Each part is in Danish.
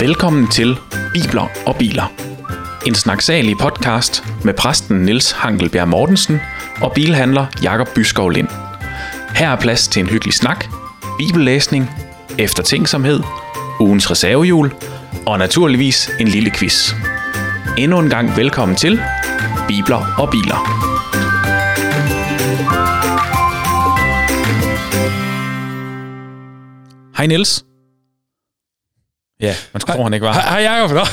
Velkommen til Bibler og Biler. En snaksalig podcast med præsten Niels Hankelbjerg Mortensen og bilhandler Jakob Byskov Lind. Her er plads til en hyggelig snak, bibellæsning, eftertænksomhed, ugens reservehjul og naturligvis en lille quiz. Endnu en gang velkommen til Bibler og Biler. Hej Niels. Ja, man skulle tro, han ikke var. Hej Jacob. Nå.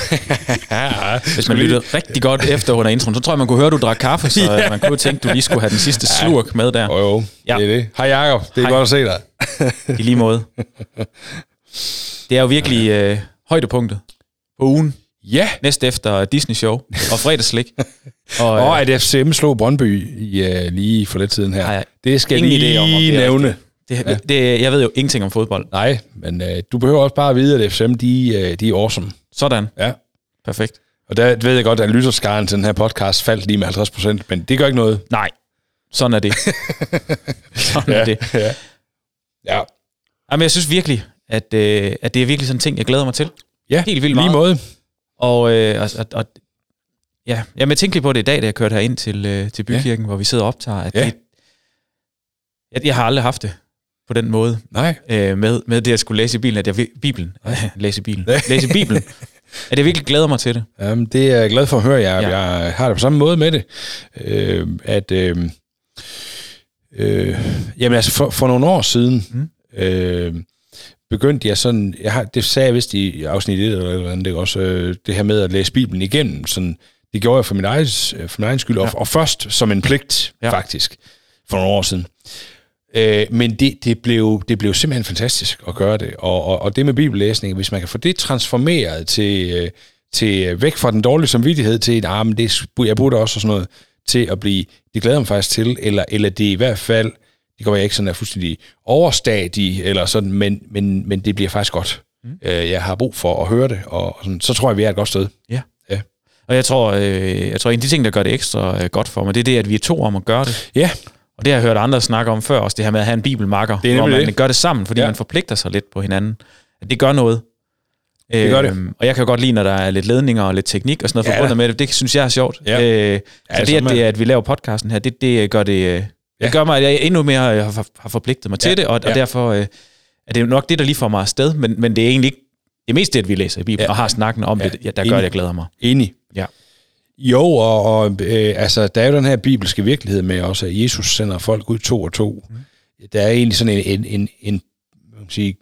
Hvis man lyttede rigtig godt efter under introen, så tror jeg, man kunne høre, du drak kaffe, så ja. man kunne tænke, du lige skulle have den sidste slurk med der. Jo, jo, Ja. det er det. Hej Jacob, det er Hej. godt at se dig. I lige måde. Det er jo virkelig øh, højdepunktet på ugen. Ja, Næst efter Disney Show og fredagslik. Og, øh, og at FCM slog Brøndby i, uh, lige for lidt siden her. Har jeg det skal jeg lige idé om, om det nævne. Det, det, det, jeg ved jo ingenting om fodbold. Nej, men uh, du behøver også bare at vide, at FCM, de, uh, de er awesome. Sådan. Ja. Perfekt. Og der ved jeg godt, at lytterskaren til den her podcast faldt lige med 50 procent, men det gør ikke noget. Nej, sådan er det. sådan er det. ja. ja. Jamen, jeg synes virkelig, at, øh, at det er virkelig sådan en ting, jeg glæder mig til. Ja, Helt vildt lige meget. måde. Og, øh, og, og, og ja, jamen, jeg tænkte lige på det i dag, da jeg kørte her ind til, øh, til bykirken, ja. hvor vi sidder og optager, at Ja. det, jeg, jeg har aldrig haft det på den måde, Nej. øh, med, med det at skulle læse i bilen, at jeg Bibelen, læse i bilen, læse Bibelen, at jeg virkelig glæder mig til det. Jamen, det er jeg glad for at høre. Jeg, Ja. jeg har det på samme måde med det. Øh, at, øh, øh, jamen altså, for, for nogle år siden, Mm. øh, begyndte jeg sådan, jeg har, det sagde jeg vist i afsnit 1 eller eller andet, det, er også, øh, det her med at læse Bibelen igennem, sådan, det gjorde jeg for min egen, for min egen skyld, ja. og, og først som en pligt, ja. faktisk, for nogle år siden. Øh, men det, det, blev, det blev simpelthen fantastisk at gøre det. Og, og, og det med bibellæsning, hvis man kan få det transformeret til, øh, til øh, væk fra den dårlige samvittighed til, at ah, men det, jeg burde også og sådan noget, til at blive, det glæder mig faktisk til, eller, eller det i hvert fald, det går jeg ikke sådan er fuldstændig overstadig, eller sådan, men, men, men det bliver faktisk godt. Mm. Øh, jeg har brug for at høre det, og, sådan, så tror jeg, vi er et godt sted. Og jeg tror, øh, jeg tror, en af de ting, der gør det ekstra øh, godt for mig, det er det, at vi er to om at gøre det. Ja, Og det har jeg hørt andre snakke om før, også det her med at have en bibelmakker, Det er hvor man det. gør det sammen, fordi ja. Man forpligter sig lidt på hinanden. At det gør noget. Det gør det. Øhm, og jeg kan jo godt lide, når der er lidt ledninger og lidt teknik og sådan noget Ja, forbundet da. med det. Det synes jeg er sjovt. Ja. Øh, så Ja, det, at, det, at vi laver podcasten her, det, det gør det... Øh, Ja. det gør mig, at jeg endnu mere øh, har, har forpligtet mig til Ja. det, og, og Ja. derfor øh, er det nok det, der lige får mig afsted, men, men det er egentlig ikke det mest det, at vi læser i Bibelen Ja. og har snakken om Ja. det, der gør, at jeg glæder mig. enig. Ja. Jo, og, og øh, altså, der er jo den her bibelske virkelighed med også, at Jesus sender folk ud to og to. Mm. Der er egentlig sådan en, en, en, en hvad kan man sige,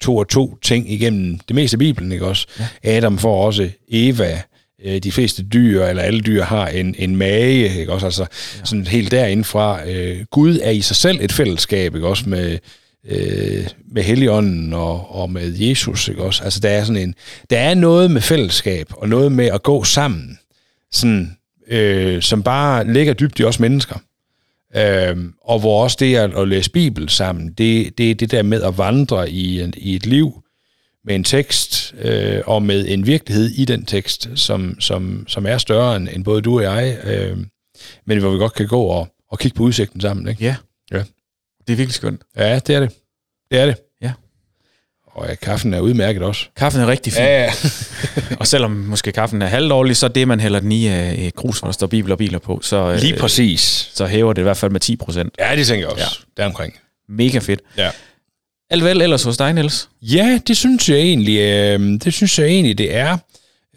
to og to ting igennem det meste af Bibelen, ikke også? Ja. Adam får også Eva, øh, de fleste dyr, eller alle dyr, har en, en mage, ikke også? Altså ja. sådan helt derindfra. Øh, Gud er i sig selv et fællesskab, ikke også? Med, øh, med Helligånden og, og med Jesus, ikke også? Altså der er sådan en, der er noget med fællesskab, og noget med at gå sammen, sådan, øh, som bare ligger dybt i os mennesker. Øhm, og hvor også det at, at læse Bibel sammen, det, det er det der med at vandre i, en, i et liv med en tekst øh, og med en virkelighed i den tekst, som, som, som er større end, end både du og jeg, øh, men hvor vi godt kan gå og, og kigge på udsigten sammen. Ikke? Ja. Ja. Det er virkelig skønt. Ja, det er det. Det er det. Og ja, kaffen er udmærket også. Kaffen er rigtig fin. Ja, ja. Og selvom måske kaffen er halvdårlig, så er det, man hælder den i øh, krus, hvor der står bibler og biler på, så, øh, Lige præcis. så hæver det i hvert fald med 10 procent. Ja, det tænker jeg også. Ja. Ja. Deromkring. Mega fedt. Ja. Alt vel ellers hos dig, Niels? Ja, det synes jeg egentlig, øh, det synes jeg egentlig, det er.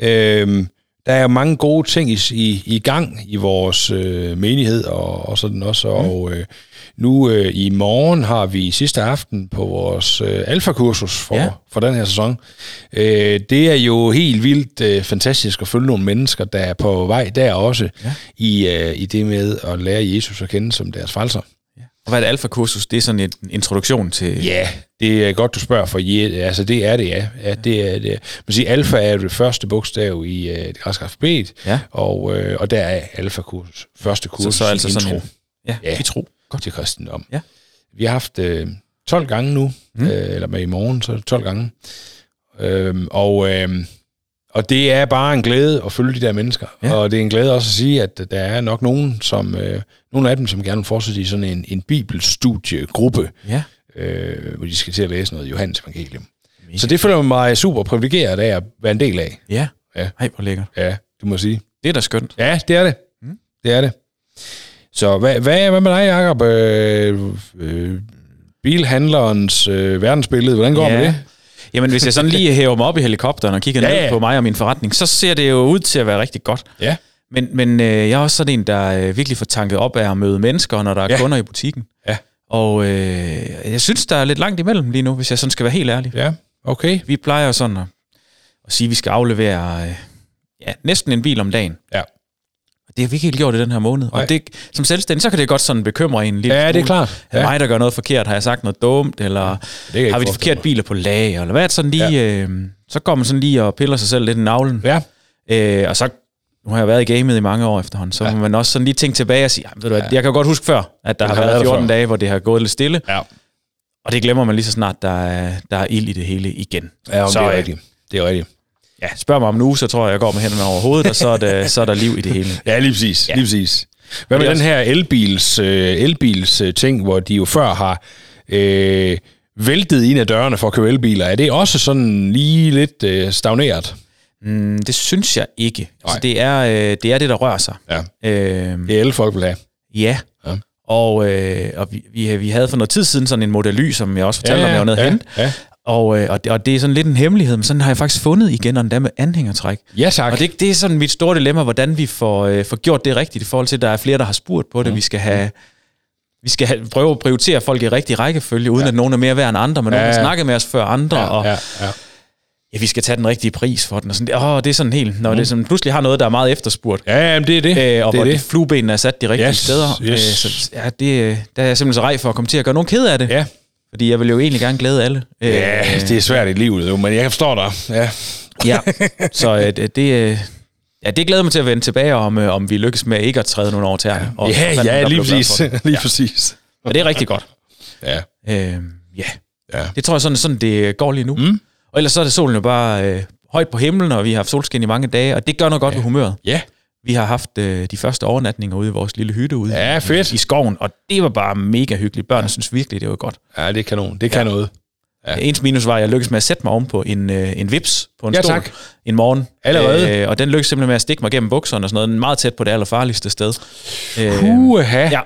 Øh, der er mange gode ting i, i, i gang i vores øh, menighed og, og sådan også. Mm. Og øh, nu øh, i morgen har vi sidste aften på vores øh, alfakursus for, Ja. for den her sæson. Øh, det er jo helt vildt øh, fantastisk at følge nogle mennesker, der er på vej der også ja. i, øh, i det med at lære Jesus at kende som deres frelser. Og hvad er det alfa-kursus? Det er sådan en introduktion til... Ja, det er godt, du spørger, for je, altså det er det, ja. ja det er det. Man siger, alfa er det første bogstav i uh, det græske alfabet, Ja. og, øh, og der er alfa-kurs, første kurs Så, så altså intro sådan en... Ja, Ja. vi tror. godt. til kristendom. Ja. Vi har haft øh, 12 gange nu, Mm. øh, eller med i morgen, så er det 12 gange. Øhm, og, øhm, og det er bare en glæde at følge de der mennesker. Ja. Og det er en glæde også at sige, at der er nok nogen, som, øh, nogle af dem, som gerne vil fortsætte i sådan en, en bibelstudiegruppe. Ja. øh, hvor de skal til at læse noget Johannes evangelium. Så det føler mig super privilegeret af at være en del af. Ja. Ja. Ej, hvor lækkert. Ja, det må jeg sige. Det er da skønt. Ja, det er det. Mm. Det er det. Så hvad, hvad, hvad med dig, Jacob? Øh, øh, bilhandlerens øh, verdensbillede, hvordan går ja. med det? Jamen, hvis jeg sådan lige hæver mig op i helikopteren og kigger Ja, ja, ja. ned på mig og min forretning, så ser det jo ud til at være rigtig godt. Ja. Men, men øh, jeg er også sådan en, der øh, virkelig får tanket op af at møde mennesker, når der er Ja. kunder i butikken. Ja. Og øh, jeg synes, der er lidt langt imellem lige nu, hvis jeg sådan skal være helt ærlig. Ja, okay. Vi plejer sådan at, at sige, at vi skal aflevere øh, ja, næsten en bil om dagen. Ja. Det har vi ikke helt gjort i den her måned. Nej. Og det, som selvstændig, så kan det godt sådan bekymre en lidt. Ja, det er klart. Er Ja. det mig, der gør noget forkert? Har jeg sagt noget dumt? Eller Det har vi de forkerte biler på lager? Eller hvad er det sådan lige? Ja. Øh, så går man sådan lige og piller sig selv lidt i navlen. Ja, Øh, og så, nu har jeg været i gamet i mange år efterhånden, så ja. må man også sådan lige tænke tilbage og sige, "Jamen, ved du hvad, jeg kan godt huske før, at der Det har har været været der 14 før." dage, hvor det har gået lidt stille. ja. Og det glemmer man lige så snart, der er, der er ild i det hele igen. ja så, det er øh, rigtigt. Det er rigtigt. Ja, spørg mig om en uge, så tror jeg, jeg går med hænderne over hovedet, og så er, det, så er der liv i det hele. Ja, lige præcis. Ja. Lige præcis. Hvad med den her elbils, øh, elbils øh, ting, hvor de jo før har øh, væltet ind ad dørene for at købe elbiler? Er det også sådan lige lidt øh, stagneret? Mm, det synes jeg ikke. Nej. Altså, det, er, øh, det er det, der rører sig. Ja. Øh, Det er elfolk vil have. ja. Ja. Og, øh, og vi, vi, vi havde for noget tid siden sådan en Model Y, som jeg også fortalte Ja, om, jeg var nede ja, hente. ja. Og, øh, og, det, og det er sådan lidt en hemmelighed, men sådan har jeg faktisk fundet igen, og endda med anhængertræk. Ja, tak. Og det, det er sådan mit store dilemma, hvordan vi får, øh, får gjort det rigtigt, i forhold til, at der er flere, der har spurgt på det. Mm. Vi skal have... Vi skal have, prøve at prioritere folk i rigtig rækkefølge, uden ja. at nogen er mere værd end andre, men ja. nogen har snakket med os før andre, ja, og ja, ja. ja, vi skal tage den rigtige pris for den. Og sådan, åh, det er sådan helt, når mm. det sådan, pludselig har noget, der er meget efterspurgt, Ja, jamen, det er det. øh, og det hvor er det. fluebenene er sat de rigtige Yes, steder. yes. Øh, så ja, det, øh, der er jeg simpelthen så rej for at komme til at gøre nogen ked af det. Ja. Fordi jeg vil jo egentlig gerne glæde alle. Øh, Ja, det er svært i livet, jo, men jeg forstår dig. Ja. Ja, så øh, det, øh, ja, det glæder mig til at vende tilbage om, øh, om vi lykkes med ikke at træde nogen over tæerne. Og Ja, ja, der lige præcis. lige præcis. Og det er rigtig godt. Ja. Øh, ja, Ja. det tror jeg sådan, sådan det går lige nu. Mm. Og ellers så er det solen jo bare øh, højt på himlen, og vi har haft solskin i mange dage, og det gør noget godt ja. ved humøret. Ja. Vi har haft øh, de første overnatninger ude i vores lille hytte ude Ja, i, fedt. i skoven, og det var bare mega hyggeligt. Børnene ja. synes virkelig, det var godt. Ja, det er kanon. Det kan noget. Ja. Ens minus var, at jeg lykkedes med at sætte mig om på en, øh, en vips på en Ja, stol tak. en morgen. Allerede? Øh, og den lykkedes simpelthen med at stikke mig gennem bukserne og sådan noget. Meget tæt på det allerfarligste sted. Øh, Puha. ja,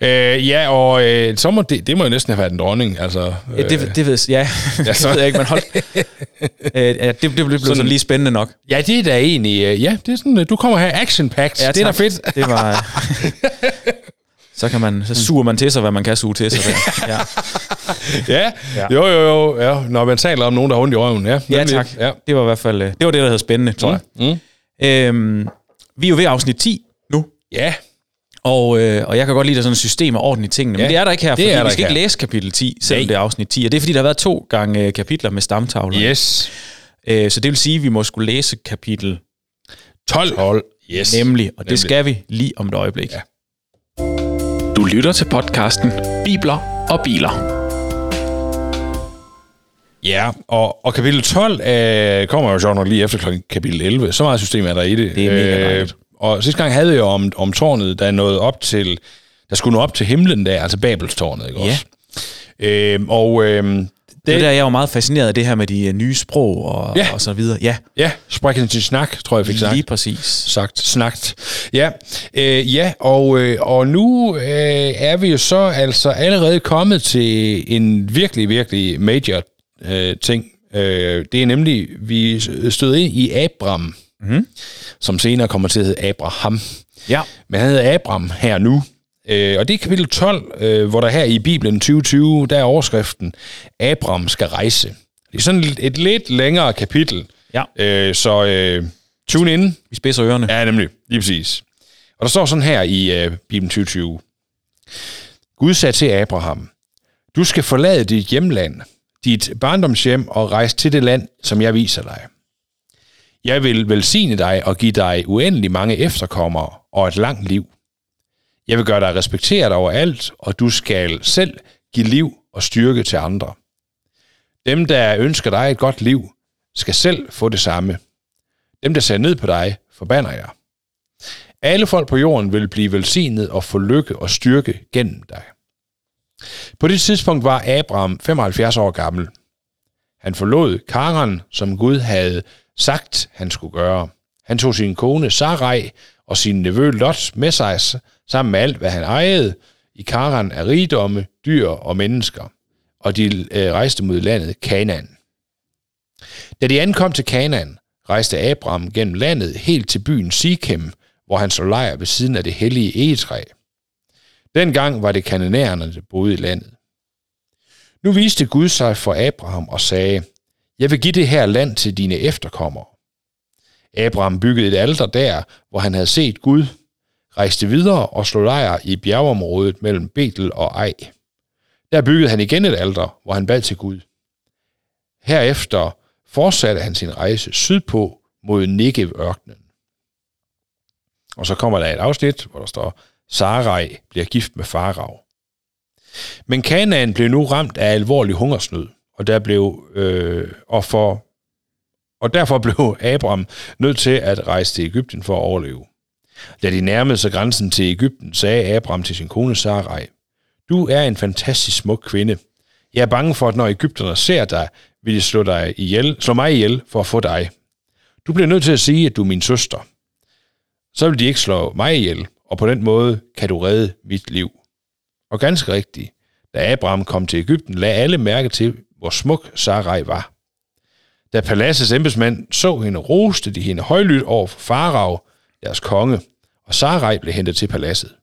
Øh, ja, og øh, så må det, det må jo næsten have været en dronning. Altså, øh, det, det ved ja, ja så- det ved jeg ikke, men hold. øh, ja, det, det blev, sådan, sådan lige spændende nok. ja, det er da egentlig... Øh, ja, det er sådan, øh, du kommer her action packed. Ja, det er da fedt. Det var... så kan man, så suger man til sig, hvad man kan suge til sig. Der. Ja. Ja, Ja. jo, jo, jo. Ja. Når man taler om nogen, der har ondt i røven. Ja, ja, tak. Ja. Det var i hvert fald, øh, det var det, der hed spændende, tror jeg. Mm. Øhm, vi er jo ved afsnit 10 nu, Ja, og, øh, og jeg kan godt lide, at der er sådan et system og orden i tingene, Ja, men det er der ikke her, det fordi er der vi skal ikke her. læse kapitel 10, selvom Nej. det er afsnit 10, og det er fordi, der har været to gange øh, kapitler med stamtavler. yes. Øh, så det vil sige, at vi må skulle læse kapitel 12. 12. Yes. nemlig, og det Nemlig. skal vi lige om et øjeblik. Ja. Du lytter til podcasten Bibler og Biler. Ja, og, og kapitel 12 øh, kommer jo sjovt nok lige efter klokken kapitel 11. Så meget system er der i det. Øh, Det er mega dejligt. Og sidste gang havde vi jo om, om tårnet, der nåede op til, der skulle nå op til himlen der, altså Babelstårnet, ikke Ja. også? Øh, og øh, Det det, er der, jeg var meget fascineret af det her med de øh, nye sprog og, Ja. og så videre. Ja, ja, sprechen til snak, tror jeg fik sagt. lige præcis. sagt, snakt. Ja, øh, ja og, øh, og nu øh, er vi jo så altså allerede kommet til en virkelig, virkelig major øh, ting. Øh, det er nemlig, vi støder ind i Abram, Mhm. som senere kommer til at hedde Abraham. Ja, Men han hedder Abram her nu. Øh, og det er kapitel 12, øh, hvor der her i Bibelen 2020, der er overskriften, Abram skal rejse. Det er sådan et, et lidt længere kapitel. ja. Øh, så øh, tune in. Vi spidser ørerne. Ja, nemlig. Lige præcis. Og der står sådan her i uh, Bibelen 2020. Gud sagde til Abraham, du skal forlade dit hjemland, dit barndomshjem og rejse til det land, som jeg viser dig. Jeg vil velsigne dig og give dig uendelig mange efterkommere og et langt liv. Jeg vil gøre dig respekteret overalt, og du skal selv give liv og styrke til andre. Dem, der ønsker dig et godt liv, skal selv få det samme. Dem, der ser ned på dig, forbander jeg. Alle folk på jorden vil blive velsignet og få lykke og styrke gennem dig. På det tidspunkt var Abraham 75 år gammel. Han forlod Karan, som Gud havde sagt, han skulle gøre. Han tog sin kone Sarai og sin nevø Lot med sig sammen med alt, hvad han ejede i Karan af rigdomme, dyr og mennesker, og de øh, rejste mod landet Kanaan. Da de ankom til Kanaan, rejste Abraham gennem landet helt til byen Sikhem, hvor han så lejr ved siden af det hellige egetræ. Dengang var det kananæerne, der boede i landet. Nu viste Gud sig for Abraham og sagde, jeg vil give det her land til dine efterkommere. Abraham byggede et alter der, hvor han havde set Gud, rejste videre og slog lejr i bjergeområdet mellem Betel og Ej. Der byggede han igen et alter, hvor han bad til Gud. Herefter fortsatte han sin rejse sydpå mod Negev-ørkenen. Og så kommer der et afsnit, hvor der står, Sarai bliver gift med Farag. Men Kanaan blev nu ramt af alvorlig hungersnød, og der blev øh, og for og derfor blev Abraham nødt til at rejse til Ægypten for at overleve. Da de nærmede sig grænsen til Ægypten, sagde Abraham til sin kone Sarai, Du er en fantastisk smuk kvinde. Jeg er bange for, at når Ægypterne ser dig, vil de slå, dig ihjel, slå mig ihjel for at få dig. Du bliver nødt til at sige, at du er min søster. Så vil de ikke slå mig ihjel, og på den måde kan du redde mit liv. Og ganske rigtigt, da Abraham kom til Ægypten, lagde alle mærke til, hvor smuk Sarai var. Da paladsets embedsmand så hende, roste de hende højlydt over for Farag, deres konge, og Sarai blev hentet til paladset.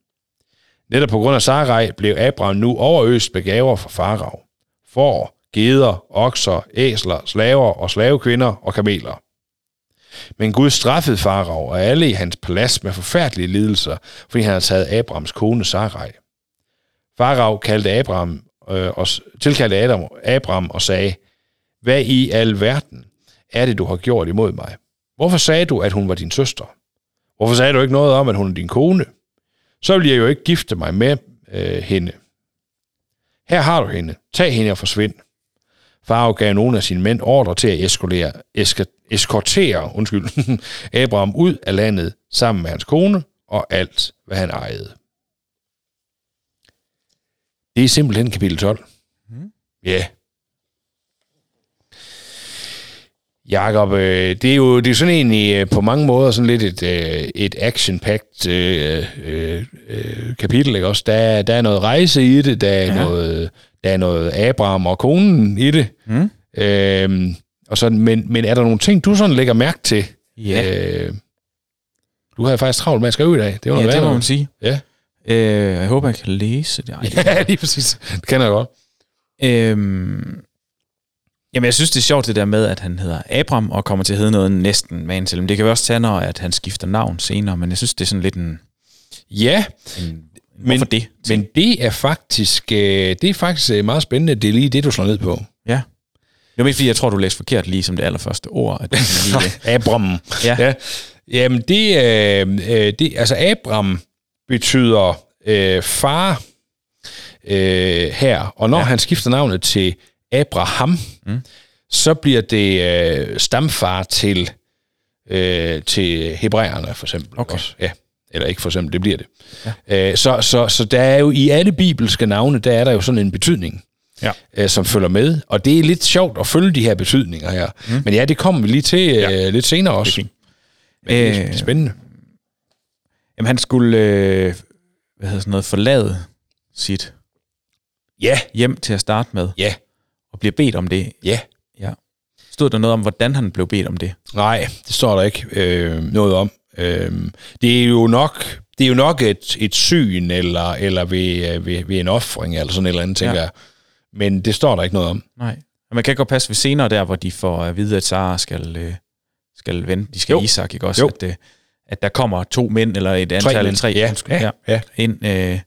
Netop på grund af Sarai blev Abraham nu overøst med gaver fra Farag. For, geder, okser, æsler, slaver og slavekvinder og kameler. Men Gud straffede Farag og alle i hans palads med forfærdelige lidelser, fordi han havde taget Abrahams kone Sarai. Farag kaldte Abraham, øh, og, tilkaldte Adam, Abraham og sagde, hvad i al verden er det, du har gjort imod mig? Hvorfor sagde du, at hun var din søster? Hvorfor sagde du ikke noget om, at hun er din kone? Så vil jeg jo ikke gifte mig med øh, hende. Her har du hende. Tag hende og forsvind. Farao gav nogle af sine mænd ordre til at eskortere, eskortere undskyld, Abraham ud af landet sammen med hans kone og alt, hvad han ejede. Det er simpelthen kapitel 12. Mm. Ja. Yeah. Jakob, øh, det er jo det er sådan egentlig øh, på mange måder sådan lidt et, øh, et action-packed øh, øh, øh, kapitel, ikke også? Der, der er noget rejse i det, der er, ja. noget, der er noget Abraham og konen i det. Mm. Øhm, og sådan, men, men er der nogle ting, du sådan lægger mærke til? Ja. Øh, du har faktisk travlt med at skrive i dag. Det, var ja, det må man sige. Ja. Øh, jeg håber, jeg kan læse det. Ej, ja, lige præcis. Det kender jeg godt. Øhm, Jamen, jeg synes, det er sjovt det der med, at han hedder Abram og kommer til at hedde noget næsten med til. Men det kan vi også tage, når at han skifter navn senere, men jeg synes, det er sådan lidt en... Ja, en, men, det? Men det er faktisk øh, det er faktisk øh, meget spændende. Det er lige det, du slår ned på. Ja. Det mest fordi, jeg tror, du læste forkert lige som det allerførste ord. At det lige. Abram. Ja. ja. Jamen, det, øh, det, altså Abram betyder øh, far øh, her, og når ja. han skifter navnet til Abraham, mm. så bliver det øh, stamfar til, øh, til hebræerne for eksempel. Okay. Også. Ja, eller ikke for eksempel, det bliver det. Ja. Øh, så, så, så der er jo i alle bibelske navne, der er der jo sådan en betydning, ja. øh, som følger med. Og det er lidt sjovt at følge de her betydninger her. Mm. Men ja, det kommer vi lige til øh, ja. lidt senere også. Det er, Men det er øh, spændende. Jamen han skulle øh, hvad hedder sådan noget, forlade sit ja. hjem til at starte med. Ja og bliver bedt om det. Ja. ja. Stod der noget om, hvordan han blev bedt om det? Nej, det står der ikke øh, noget om. Øh, det er jo nok, det er jo nok et, et syn, eller, eller ved, øh, ved, ved en offring, eller sådan et eller andet, tænker ja. jeg. Men det står der ikke noget om. Nej. Men man kan godt passe ved senere der, hvor de får at vide, at Sara skal, øh, skal vente. De skal jo. Isak, ikke også? Jo. At, at der kommer to mænd, eller et antal, tre, tre ja. Ja. Ja. ind, øh,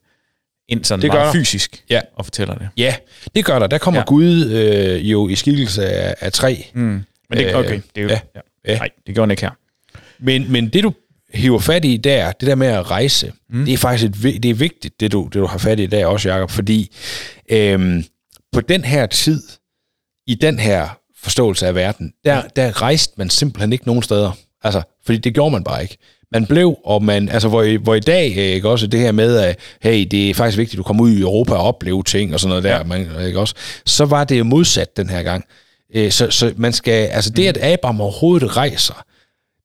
ind sådan det meget fysisk ja. og fortæller det. Ja, det gør der. Der kommer ja. Gud øh, jo i skikkelse af, af tre. Mm. Men det, okay, det er jo, ja. Ja. Ja. Nej, det gør han ikke her. Men, men det du hiver fat i der, det der med at rejse, mm. det er faktisk et, det er vigtigt, det du, det du har fat i der også, Jacob, fordi øhm, på den her tid, i den her forståelse af verden, der, der rejste man simpelthen ikke nogen steder. Altså, fordi det gjorde man bare ikke. man blev, og man, altså hvor i, hvor i dag, øh, ikke også det her med, at hey, det er faktisk vigtigt, at du kommer ud i Europa og opleve ting og sådan noget der, ja. man, ikke også, så var det jo modsat den her gang. Øh, så, så man skal, altså det, at Abraham overhovedet rejser,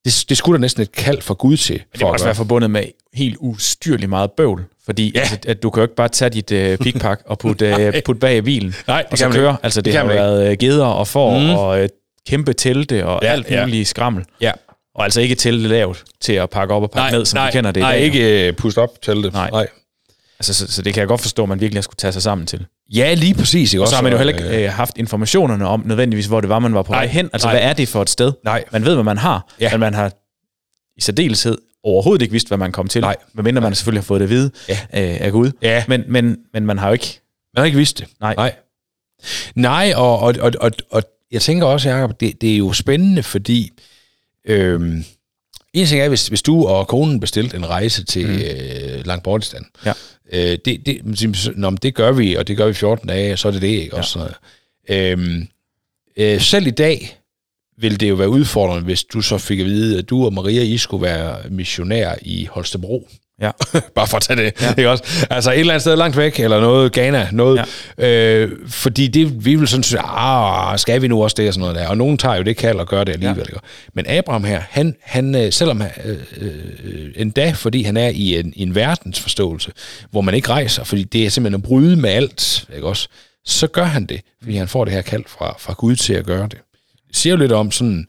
det, det skulle da næsten et kald for Gud til. det må også være forbundet med helt ustyrligt meget bøvl, fordi ja. altså, at du kan jo ikke bare tage dit uh, pickpack og putte, uh, putte bag i bilen, Nej, det og så køre. Altså det, det har været uh, geder og får mm. og uh, kæmpe telte og ja, alt muligt ja. skrammel. Ja. Og altså ikke telte lavt til at pakke op og pakke nej, ned, som nej, vi kender det nej, dag. ikke uh, puste op telte. Nej. nej. Altså, så, så det kan jeg godt forstå, at man virkelig skulle tage sig sammen til. Ja, lige præcis. Ikke? Og så har man jo heller ikke øh, haft informationerne om nødvendigvis, hvor det var, man var på nej, vej hen. Altså, nej. hvad er det for et sted? Nej. Man ved, hvad man har, ja. men man har i særdeleshed overhovedet ikke vidst, hvad man kom til. Nej. Medmindre man selvfølgelig har fået det at vide ja. øh, af Gud. Ja. Men, men, men man har jo ikke... Man har ikke vidst det. Nej. Nej, Nej og, og, og, og, og jeg tænker også, Jacob, det, det er jo spændende, fordi... Øhm, en ting er, hvis, hvis du og konen bestilte en rejse til mm. øh, Langbordistan. Ja. Øh, det, det, nå, det gør vi, og det gør vi 14 dage, så er det det, ikke? Ja. Også, øhm, øh, selv i dag vil det jo være udfordrende, hvis du så fik at vide, at du og Maria, I skulle være missionær i Holstebro. Ja. Bare for at tage det. Ja. Ikke også? Altså et eller andet sted langt væk, eller noget, Ghana, noget. Ja. Øh, fordi det, vi vil sådan sige, ah, skal vi nu også det og sådan noget der. Og nogen tager jo det kald og gør det alligevel. Ja. Ikke? Men Abraham her, han, han øh, selvom øh, øh, endda, fordi han er i en, i en verdensforståelse, hvor man ikke rejser, fordi det er simpelthen at bryde med alt, ikke også? så gør han det, fordi han får det her kald fra, fra Gud til at gøre det. Det siger jo lidt om sådan,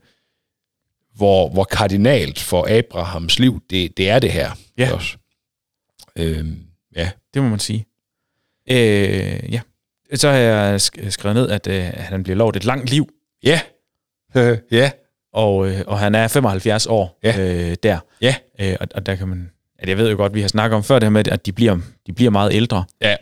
hvor, hvor kardinalt for Abrahams liv det, det er det her. Ja. Også. Øhm, ja. Det må man sige. Øh, ja. Så har jeg skrevet ned, at øh, han bliver lovet et langt liv. Ja. Øh, ja. Og, øh, og han er 75 år ja. øh, der. Ja. Øh, og, og der kan man... At jeg ved jo godt, vi har snakket om før det her med, at de bliver, de bliver meget ældre. Ja.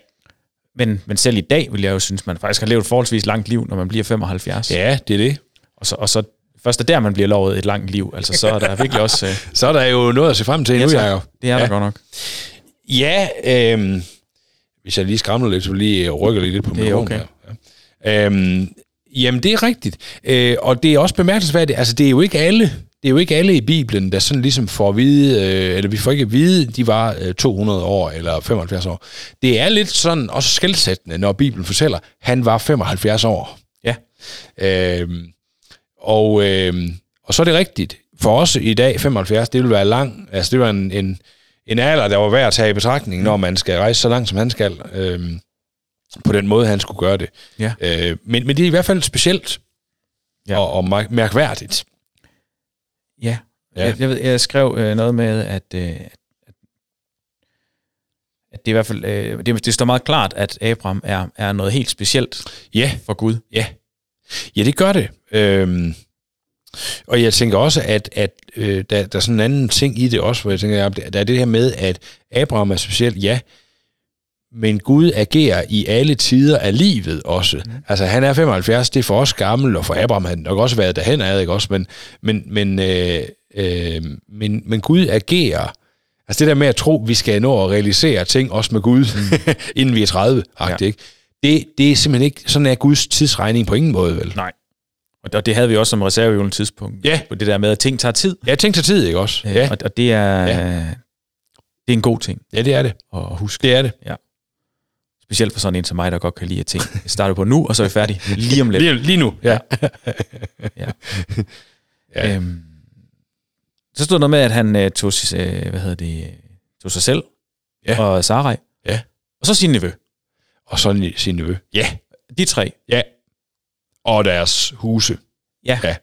Men, men selv i dag vil jeg jo synes, man faktisk har levet et forholdsvis langt liv, når man bliver 75. Ja, det er det. Og så, og så først er der, man bliver lovet et langt liv. Altså, så er der virkelig også... Øh... så er der jo noget at se frem til ja, nu, Jacob. Det er ja. der godt nok. Ja, øh, hvis jeg lige skræmmer lidt, så lige rykker lidt på er okay. Ja. Øhm, jamen, det er rigtigt. Øh, og det er også bemærkelsesværdigt. Altså, det er jo ikke alle, det er jo ikke alle i Bibelen, der sådan ligesom får at vide, øh, eller vi får ikke at vide, de var øh, 200 år eller 75 år. Det er lidt sådan også skældsættende, når Bibelen fortæller, han var 75 år. Ja. Øh, og, øh, og så er det rigtigt. For os i dag, 75, det vil være lang, altså det var en, en, en alder, der var værd at tage i betragtning, når man skal rejse så langt, som han skal. Øh, på den måde, han skulle gøre det. Ja. Øh, men, men det er i hvert fald specielt ja. og, og mærkværdigt. Ja. ja. Jeg, jeg, ved, jeg skrev øh, noget med, at, øh, at det i hvert fald øh, det, det står meget klart, at Abraham er, er noget helt specielt ja. for Gud. Ja. Ja, det gør det. Øhm, og jeg tænker også, at, at øh, der, der er sådan en anden ting i det også, hvor jeg tænker, at der er det her med, at Abraham er specielt, ja, men Gud agerer i alle tider af livet også. Mm. Altså han er 75, det er for os gammel, og for Abraham har nok også været derhen ad, ikke også? Men, men, men, øh, øh, men, men Gud agerer, altså det der med at tro, vi skal nå at realisere ting også med Gud, mm. inden vi er 30, ja. ikke? Det, det er simpelthen ikke, sådan er Guds tidsregning på ingen måde, vel? Nej. Og det havde vi også som reservehjul tidspunkt. Ja. På det der med, at ting tager tid. Ja, ting tager tid, ikke også? Ja. Og, og det er... Ja. Det er en god ting. Ja, det er det. At huske. Det er det. Ja. Specielt for sådan en som mig, der godt kan lide at ting. Jeg starter på nu, og så er jeg færdig lige om lidt. Lige, lige nu, ja. ja. ja. Øhm, så stod noget med, at han øh, tog, øh, hvad hedder det, tog sig selv ja. og Sarai. Ja. Og så sin nevø. Og så sin nevø. Ja. De tre. Ja. Og deres huse. Ja. ja.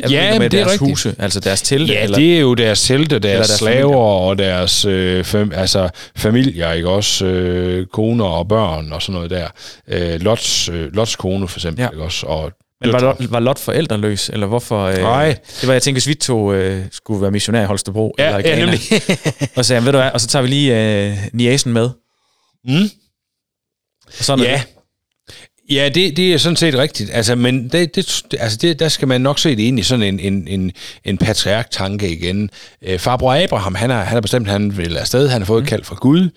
Jeg ja, med det deres er rigtigt. huse, altså deres telte? Ja, eller? det er jo deres telte, deres, deres slaver familier. og deres øh, fam, altså, familier, ikke også? Øh, koner og børn og sådan noget der. Øh, Lots, øh, Lots kone for eksempel, ja. ikke også? Og men var, Lot, var Lot forældreløs, eller hvorfor? Øh, Nej. Det var, jeg tænkte, hvis vi to øh, skulle være missionær i Holstebro, ja, eller Ghana, ja, nemlig. og sagde, ved du hvad, og så tager vi lige øh, Niasen med. Mm. Sådan ja, Ja, det, det er sådan set rigtigt. Altså, men det, det, altså det, der skal man nok se det ind i sådan en, en, en, en patriark-tanke igen. Øh, farbror Abraham, han har, han har bestemt, at han vil afsted. Han har fået mm. kald fra Gud,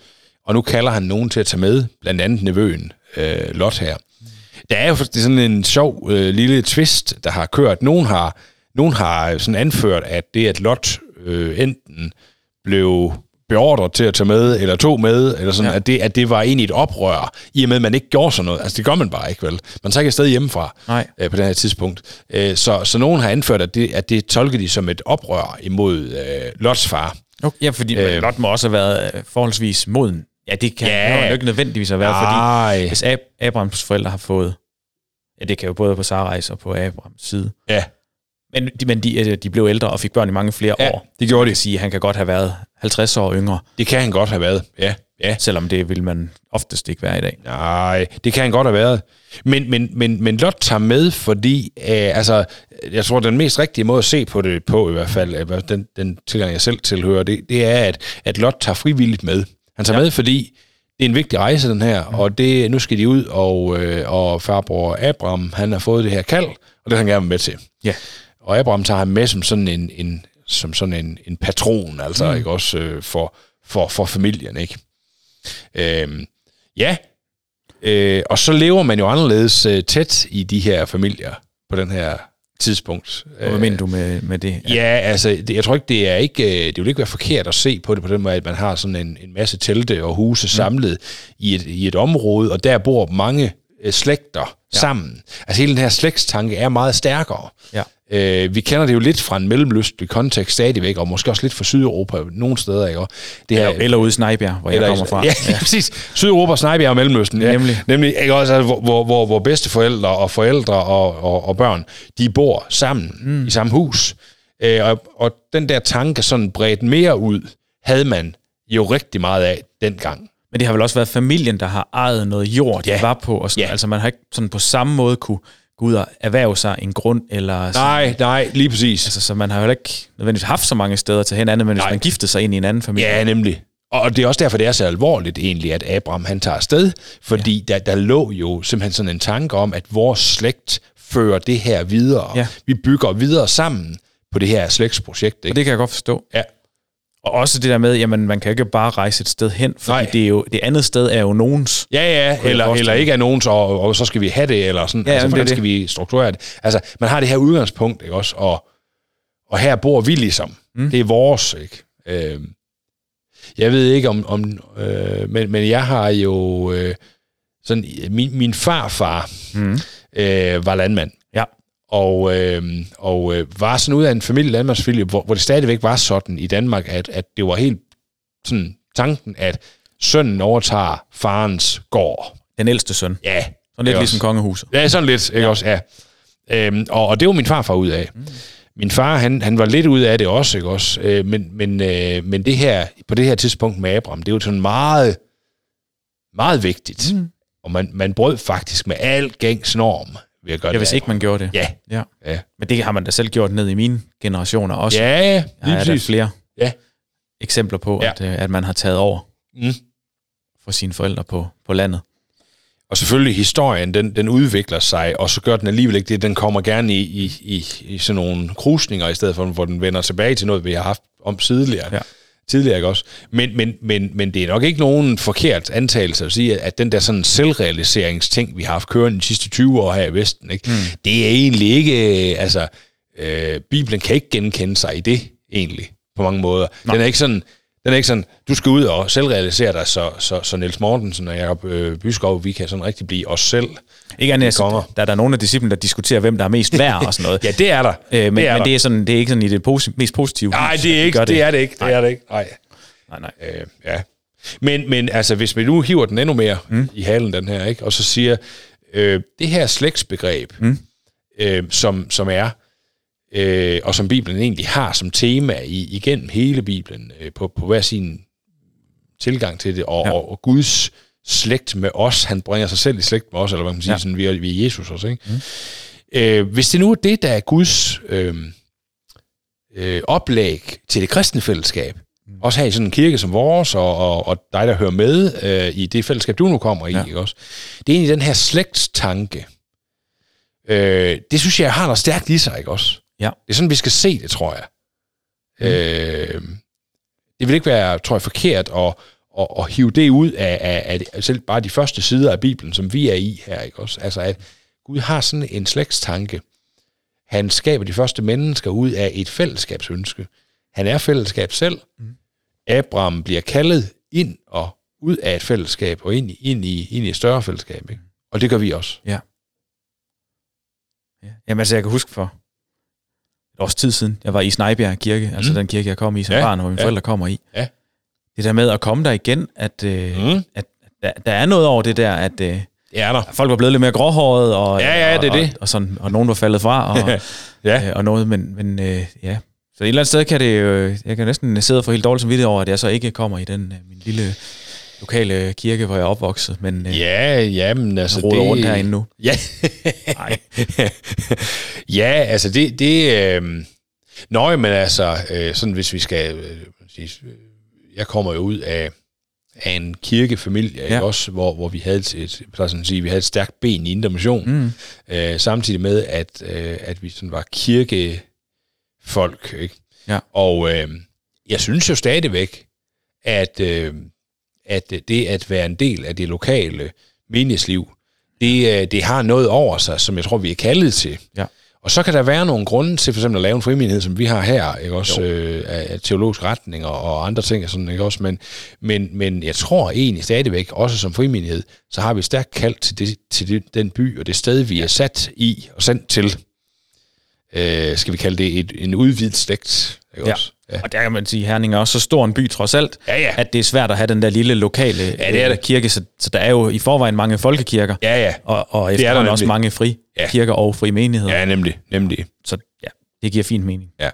og nu kalder han nogen til at tage med, blandt andet nevøen øh, Lot her. Der er jo sådan en sjov øh, lille twist, der har kørt. Nogen har, nogen har sådan anført, at det, at Lot øh, enten blev beordret til at tage med, eller tog med, eller sådan, ja. at, det, at det var egentlig et oprør, i og med, at man ikke gjorde sådan noget. Altså, det gør man bare ikke, vel? Man tager ikke afsted hjemmefra Nej. Øh, på det her tidspunkt. Øh, så, så nogen har anført, at det, at det tolker de som et oprør imod øh, Lots far. Okay, ja, fordi øh, Lot må også have været øh, forholdsvis moden. Ja, det kan ja. jo ikke nødvendigvis have været, Nej. fordi hvis Ab- Abrahams forældre har fået, ja, det kan jo både på Sarais og på Abrahams side. Ja. Men, de, men de, de blev ældre og fik børn i mange flere ja, år. det gjorde de. sige, at han kan godt have været 50 år yngre. Det kan han godt have været, ja. ja. Selvom det vil man oftest ikke være i dag. Nej, det kan han godt have været. Men, men, men, men Lot tager med, fordi øh, altså, jeg tror, den mest rigtige måde at se på det på, i hvert fald, øh, den, den tilgang, jeg selv tilhører, det, det er, at, at Lot tager frivilligt med. Han tager ja. med, fordi det er en vigtig rejse, den her, mm. og det, nu skal de ud, og, øh, og farbror Abraham, han har fået det her kald, og det har han gerne med til. Ja. Og Abraham tager ham med som sådan en, en som sådan en, en patron, altså mm. ikke også øh, for, for, for familien, ikke? Øhm, ja, øh, og så lever man jo anderledes øh, tæt i de her familier på den her tidspunkt. hvad øh, mener du med, med det? Ja, ja altså, det, jeg tror ikke, det er ikke, øh, det vil ikke være forkert at se på det på den måde, at man har sådan en, en masse telte og huse mm. samlet i, et, i et område, og der bor mange slægter ja. sammen. Altså hele den her slægtstanke er meget stærkere. Ja. Øh, vi kender det jo lidt fra en mellemløstlig kontekst stadigvæk, og måske også lidt fra Sydeuropa nogle steder. Ikke? Det her, eller, eller ude i Snejbjerg, hvor eller, jeg kommer fra. Ja, ja. præcis. Sydeuropa, Snejbjerg og Mellemøsten. Ja. Nemlig. Nemlig ikke? Også, altså, hvor, hvor, hvor, hvor bedsteforældre og forældre og, og, og børn, de bor sammen mm. i samme hus. Øh, og, og den der tanke sådan bredt mere ud, havde man jo rigtig meget af dengang. Men det har vel også været familien, der har ejet noget jord, de ja. var på. Og sådan. Ja. Altså man har ikke sådan på samme måde kunne gå ud og erhverve sig en grund, eller... Sådan. Nej, nej, lige præcis. Altså, så man har jo ikke nødvendigvis haft så mange steder til hen andet, men nej. hvis man giftede sig ind i en anden familie. Ja, nemlig. Og det er også derfor, det er så alvorligt egentlig, at Abraham han tager afsted, fordi ja. der, der lå jo simpelthen sådan en tanke om, at vores slægt fører det her videre. Ja. Vi bygger videre sammen på det her slægtsprojekt. Ikke? Og det kan jeg godt forstå. Ja. Og også det der med, jamen man kan ikke bare rejse et sted hen, fordi Nej. det, er jo, det andet sted er jo nogens. Ja, ja, eller, eller ikke er nogens, og, og så skal vi have det, eller sådan. Ja, altså, hvordan det skal det. vi strukturere det? Altså, man har det her udgangspunkt, ikke også? Og, og her bor vi ligesom. Mm. Det er vores, ikke? Øh, jeg ved ikke om, om øh, men, men jeg har jo øh, sådan, min, min farfar mm. øh, var landmand og, øh, og øh, var sådan ud af en familie, landmandsfamilie, hvor, hvor det stadigvæk var sådan i Danmark, at, at det var helt sådan tanken, at sønnen overtager farens gård. Den ældste søn. Ja. Sådan lidt ligesom kongehuset. Ja, sådan lidt, ikke ja. også, ja. Øhm, og, og det var min farfar ud af. Mm. Min far, han, han var lidt ud af det også, ikke også? Øh, men, men, øh, men det her, på det her tidspunkt med Abraham, det er jo sådan meget, meget vigtigt. Mm. Og man, man brød faktisk med al gængs norm ved at gøre ja, det. hvis ikke man gjorde det. Ja. ja. ja. Men det har man da selv gjort ned i mine generationer også. Ja, lige Jeg har der flere ja. eksempler på, ja. at, øh, at man har taget over mm. for sine forældre på, på landet. Og selvfølgelig historien, den, den udvikler sig, og så gør den alligevel ikke det. Den kommer gerne i, i, i, i sådan nogle krusninger, i stedet for, hvor den vender tilbage til noget, vi har haft om tidligere. Ja tidligere, ikke også? Men, men, men, men det er nok ikke nogen forkert antagelse at sige, at den der sådan selvrealiseringsting, vi har haft kørende de sidste 20 år her i Vesten, ikke? Mm. det er egentlig ikke, øh, altså, øh, Bibelen kan ikke genkende sig i det, egentlig, på mange måder. Nej. Den er ikke sådan, den er ikke sådan, du skal ud og selvrealisere dig, så, så, så Niels Mortensen og Jacob øh, Byskov, vi kan sådan rigtig blive os selv. Ikke andet, altså, der er der nogle af disciplene, der diskuterer, hvem der er mest værd og sådan noget. ja, det er der. Øh, men, det er men der. det er sådan, det er ikke sådan i det posi- mest positive. Nej, det er ikke, det. det er det ikke. Det er det ikke. Nej. Nej, nej. Øh, ja. Men, men altså, hvis vi nu hiver den endnu mere mm. i halen, den her, ikke? og så siger, øh, det her slægtsbegreb, mm. øh, som, som er, øh, og som Bibelen egentlig har som tema i, igennem hele Bibelen, øh, på, på hver sin tilgang til det, og, ja. og, og Guds slægt med os, han bringer sig selv i slægt med os, eller hvad man siger, ja. sådan, vi, er, vi er Jesus også, ikke? Mm. Øh, hvis det nu er det, der er Guds øh, øh, oplæg til det kristne fællesskab, mm. også her i sådan en kirke som vores, og, og, og dig, der hører med øh, i det fællesskab, du nu kommer i, ja. ikke også? Det er egentlig den her slægtstanke. Øh, det synes jeg har noget stærkt i sig, ikke også? Ja. Det er sådan, vi skal se det, tror jeg. Mm. Øh, det vil ikke være, tror jeg, forkert at, at, at hive det ud af, af, af selv bare de første sider af Bibelen, som vi er i her, ikke også? Altså, at Gud har sådan en slægtstanke. Han skaber de første mennesker ud af et fællesskabsønske. Han er fællesskab selv. Mm. Abraham bliver kaldet ind og ud af et fællesskab, og ind i, ind i, ind i et større fællesskab. Ikke? Og det gør vi også. Ja. ja. Jamen altså, jeg kan huske for års tid siden, jeg var i Snejbjerg Kirke, altså den kirke, jeg kom i som Ja, barn, hvor mine ja. forældre kommer i. Ja. Det der med at komme der igen, at, øh, Mm. at der, der er noget over det der, at øh, Det er der. folk var blevet lidt mere gråhåret, og, Ja, ja, og, det er det. Og, og, sådan, og nogen var faldet fra, og, Ja. øh, og noget, men, men øh, ja. Så et eller andet sted kan det jo, jeg kan næsten sidde for helt dårligt som over, at jeg så ikke kommer i den øh, min lille lokale kirke, hvor jeg er opvokset, men øh, Ja, jamen altså... roder rundt herinde nu. Ja. Nej. ja, altså det... det øh... Nå, men altså, øh, sådan hvis vi skal... Øh, øh, jeg kommer jo ud af, af en kirkefamilie, ja. Også, hvor, hvor vi havde et, et, sådan at sige, vi havde et stærkt ben i Indre Mission, mm. øh, samtidig med, at, øh, at vi sådan var kirkefolk, ikke? Ja. Og øh, jeg synes jo stadigvæk, at, øh, at det at være en del af det lokale menighedsliv, det, øh, det har noget over sig, som jeg tror, vi er kaldet til. Ja. Og så kan der være nogle grunde til for eksempel at lave en frimenighed, som vi har her, ikke også øh, af, teologisk retning og, og andre ting, og sådan, ikke også? Men, men, men jeg tror egentlig stadigvæk, også som frimenighed, så har vi stærkt kaldt til, det, til det, den by og det sted, vi er sat i og sendt til. Øh, skal vi kalde det et, en udvidet slægt, ikke Ja. også? Ja. Og der kan man sige, at Herning er også så stor en by trods alt, Ja, ja. at det er svært at have den der lille lokale Ja, det er øh, det. kirke, så, så der er jo i forvejen mange folkekirker, Ja, ja. og, og der efterhånden også nemlig. mange fri Ja. kirker og fri menigheder. Ja, nemlig. nemlig. Så ja, det giver fint mening. Ja.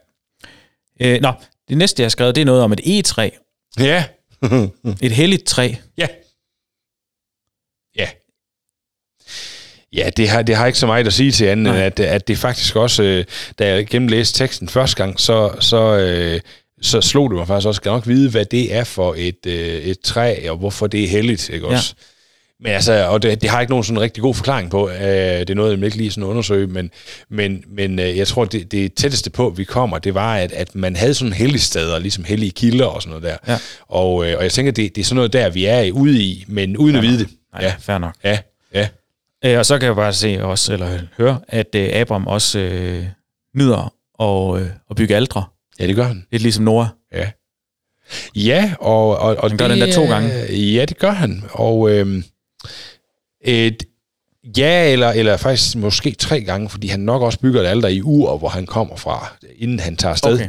Øh, nå, det næste, jeg har skrevet, det er noget om et egetræ. Ja. Et helligt træ. Ja. Ja, det har, det har ikke så meget at sige til anden, Nej. at, at det faktisk også, øh, da jeg gennemlæste teksten første gang, så, så, øh, så slog det mig faktisk også, skal nok vide, hvad det er for et, øh, et træ, og hvorfor det er heldigt, ikke Ja. også? Men altså, og det, det har ikke nogen sådan rigtig god forklaring på. Øh, det er noget, jeg ikke lige sådan undersøge, men, men, men øh, jeg tror, det, det tætteste på, vi kommer, det var, at, at man havde sådan hellige steder, ligesom hellige kilder og sådan noget der. Ja. Og, øh, og jeg tænker, det, det er sådan noget der, vi er ude i, men uden at vide det. Nej, ja. fair nok. ja, ja. Øh, og så kan jeg bare se også, eller høre, at øh, Abraham også øh, nyder at, øh, at bygge aldre. Ja, det gør han. Lidt ligesom Noah. Ja. Ja, og, og, og Han gør den der to gange. Ja, det gør han. Og øh, et, ja, eller, eller faktisk måske tre gange, fordi han nok også bygger et alter i ur, hvor han kommer fra, inden han tager afsted. Okay.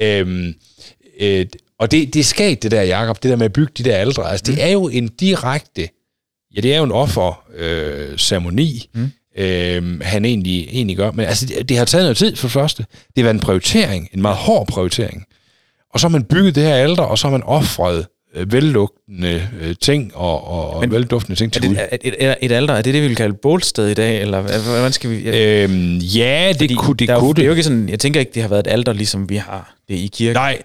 Ja. Øhm, et, og det, det er skægt, det der, Jacob, det der med at bygge de der aldre. Altså, Mm. det er jo en direkte, ja, det er jo en offer-ceremoni, øh, Mm. øhm, han egentlig, egentlig gør. Men altså, det, det har taget noget tid for det første. Det har været en prioritering, en meget hård prioritering. Og så har man bygget det her alter, og så har man offret øh, vellugtende øh, ting og, og, Men- velduftende ting Er til Gud. det, et, et, et alder, er det det, vi vil kalde bålsted i dag? Eller hvordan skal vi... Øhm, ja, det Fordi kunne det. der er jo- Kunne Det er jo det. ikke sådan, jeg tænker ikke, det har været et alder, ligesom vi har det i kirken. Nej,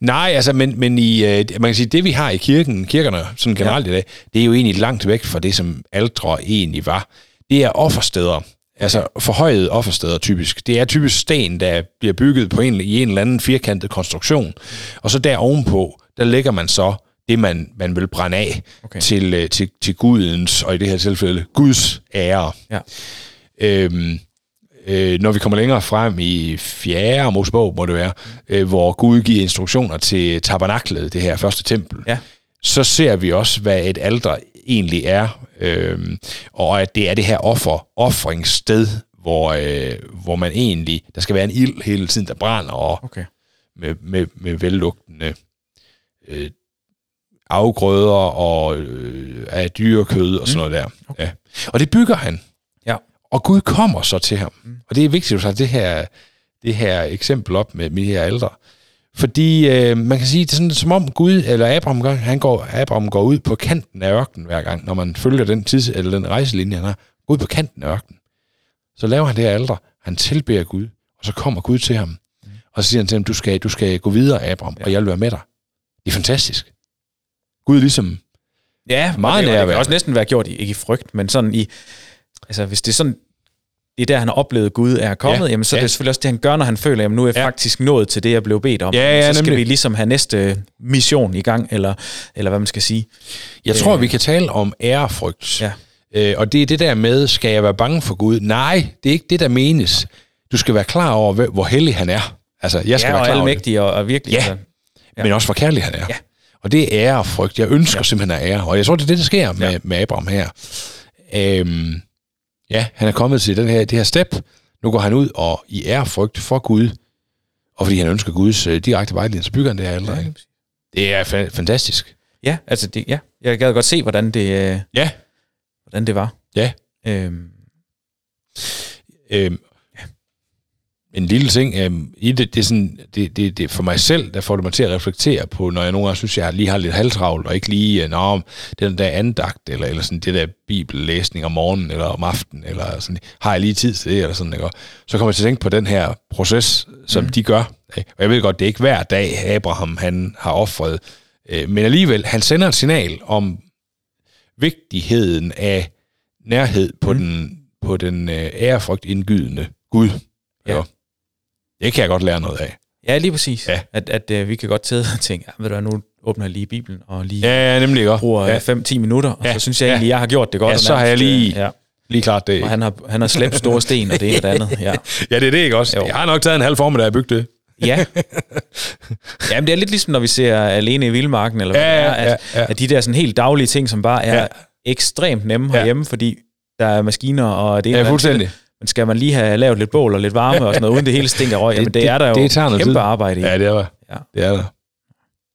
Nej, altså, men, men i, øh, man kan sige, det vi har i kirken, kirkerne sådan generelt ja. i dag, det er jo egentlig langt væk fra det, som aldre egentlig var. Det er offersteder, altså forhøjede offersteder typisk. Det er typisk sten, der bliver bygget på en, i en eller anden firkantet konstruktion, og så der ovenpå, der lægger man så det, man, man vil brænde af Okay. til, øh, til, til Gudens, og i det her tilfælde, Guds ære. Ja. Øhm, øh, når vi kommer længere frem i fjerde Mosebog, må det være, øh, hvor Gud giver instruktioner til tabernaklet, det her første tempel, Ja. så ser vi også, hvad et alter egentlig er, øhm, og at det er det her offer, offringssted, hvor, øh, hvor man egentlig, der skal være en ild hele tiden, der brænder, og Okay. med, med, med vellugtende øh, afgrøder og øh, af dyrekød og sådan noget der. Okay. Ja. Og det bygger han. Og Gud kommer så til ham. Mm. Og det er vigtigt at tage det her, det her eksempel op med, med de her alder. Fordi øh, man kan sige, det er sådan, som om Gud, eller Abraham, gør, han går, Abraham går ud på kanten af ørkenen hver gang, når man følger den, tids, eller den rejselinje, han har. Ud på kanten af ørkenen. Så laver han det her alder, han tilbeder Gud, og så kommer Gud til ham. Mm. Og så siger han til ham, du skal, du skal gå videre, Abraham, ja. og jeg vil være med dig. Det er fantastisk. Gud ligesom, Ja, Meget meget det, nærværende. kan også næsten være gjort, i, ikke i frygt, men sådan i... Altså, hvis det er sådan... Det er der, han har oplevet, Gud er kommet, Ja, ja, jamen, så ja. er det selvfølgelig også det, han gør, når han føler, at nu er jeg Ja. faktisk nået til det, jeg blev bedt om. Ja, ja, så skal nemlig. vi ligesom have næste mission i gang, eller, eller hvad man skal sige. jeg tror, vi kan tale om ærefrygt. Ja. Øh, og det er det der med, skal jeg være bange for Gud? Nej, det er ikke det, der menes. Du skal være klar over, hvor- hellig han er. Altså, jeg skal ja, være og klar over det. almægtig og, og virkelig. Ja. altså, Ja. Men også hvor kærlig han er. Ja. Og det er ære og frygt. Jeg ønsker ja. simpelthen at ære. Og jeg tror, det er det, der sker med, Ja. med Abraham her. Øhm, ja, han er kommet til den her, det her step. Nu går han ud og i ære og frygt for Gud. Og fordi han ønsker Guds øh, direkte vejledning, så bygger han det her alder. Ikke? Det er fa- fantastisk. Ja, altså det, ja. Jeg gad godt se, hvordan det, øh, Ja. hvordan det var. Ja. Øhm, Øhm, en lille ting øhm, i det, det er sådan, det, det, det, for mig selv, der får det mig til at reflektere på, når jeg nogle gange synes, jeg lige har lidt halvtravlt, og ikke lige, øh, nå, om den der andagt, eller, eller sådan det der bibellæsning om morgenen, eller om aftenen, eller sådan, har jeg lige tid til det, eller sådan, ikke? Så kommer jeg til at tænke på den her proces, som mm. de gør. Ikke? Og jeg ved godt, det er ikke hver dag, Abraham han har offret, øh, men alligevel, han sender et signal om vigtigheden af nærhed på mm. den, på den øh, ærefrygt indgydende Gud. Ja. Ja. Det kan jeg godt lære noget af. ja, lige præcis. Ja. At, at øh, vi kan godt tage og tænke, ja, ved du hvad, nu åbner jeg lige Bibelen, og lige Ja, ja nemlig ikke. bruger Ja, ja. 5-10 minutter, og Ja. så synes jeg Ja. egentlig, jeg har gjort det godt. Ja, så har jeg nærmest, øh, lige- Ja. lige klart det. Og han har, han har slæbt store sten, og det ene og det andet. Ja. Ja, det er det ikke også. Jo. Jeg har nok taget en halv formiddag at bygge det. Ja. Jamen, det er lidt ligesom, når vi ser Alene i Vildmarken, eller hvad Ja, det er, ja, at, ja, ja. at de der sådan helt daglige ting, som bare er Ja. ja. ekstremt nemme Ja. herhjemme, fordi der er maskiner, og det ene Ja, fuldstændig. Men skal man lige have lavet lidt bål og lidt varme og sådan noget, uden det hele stinker røg, jamen det, er der jo det tager noget kæmpe tid. arbejde i. Ja, det er der. Ja. Det er der.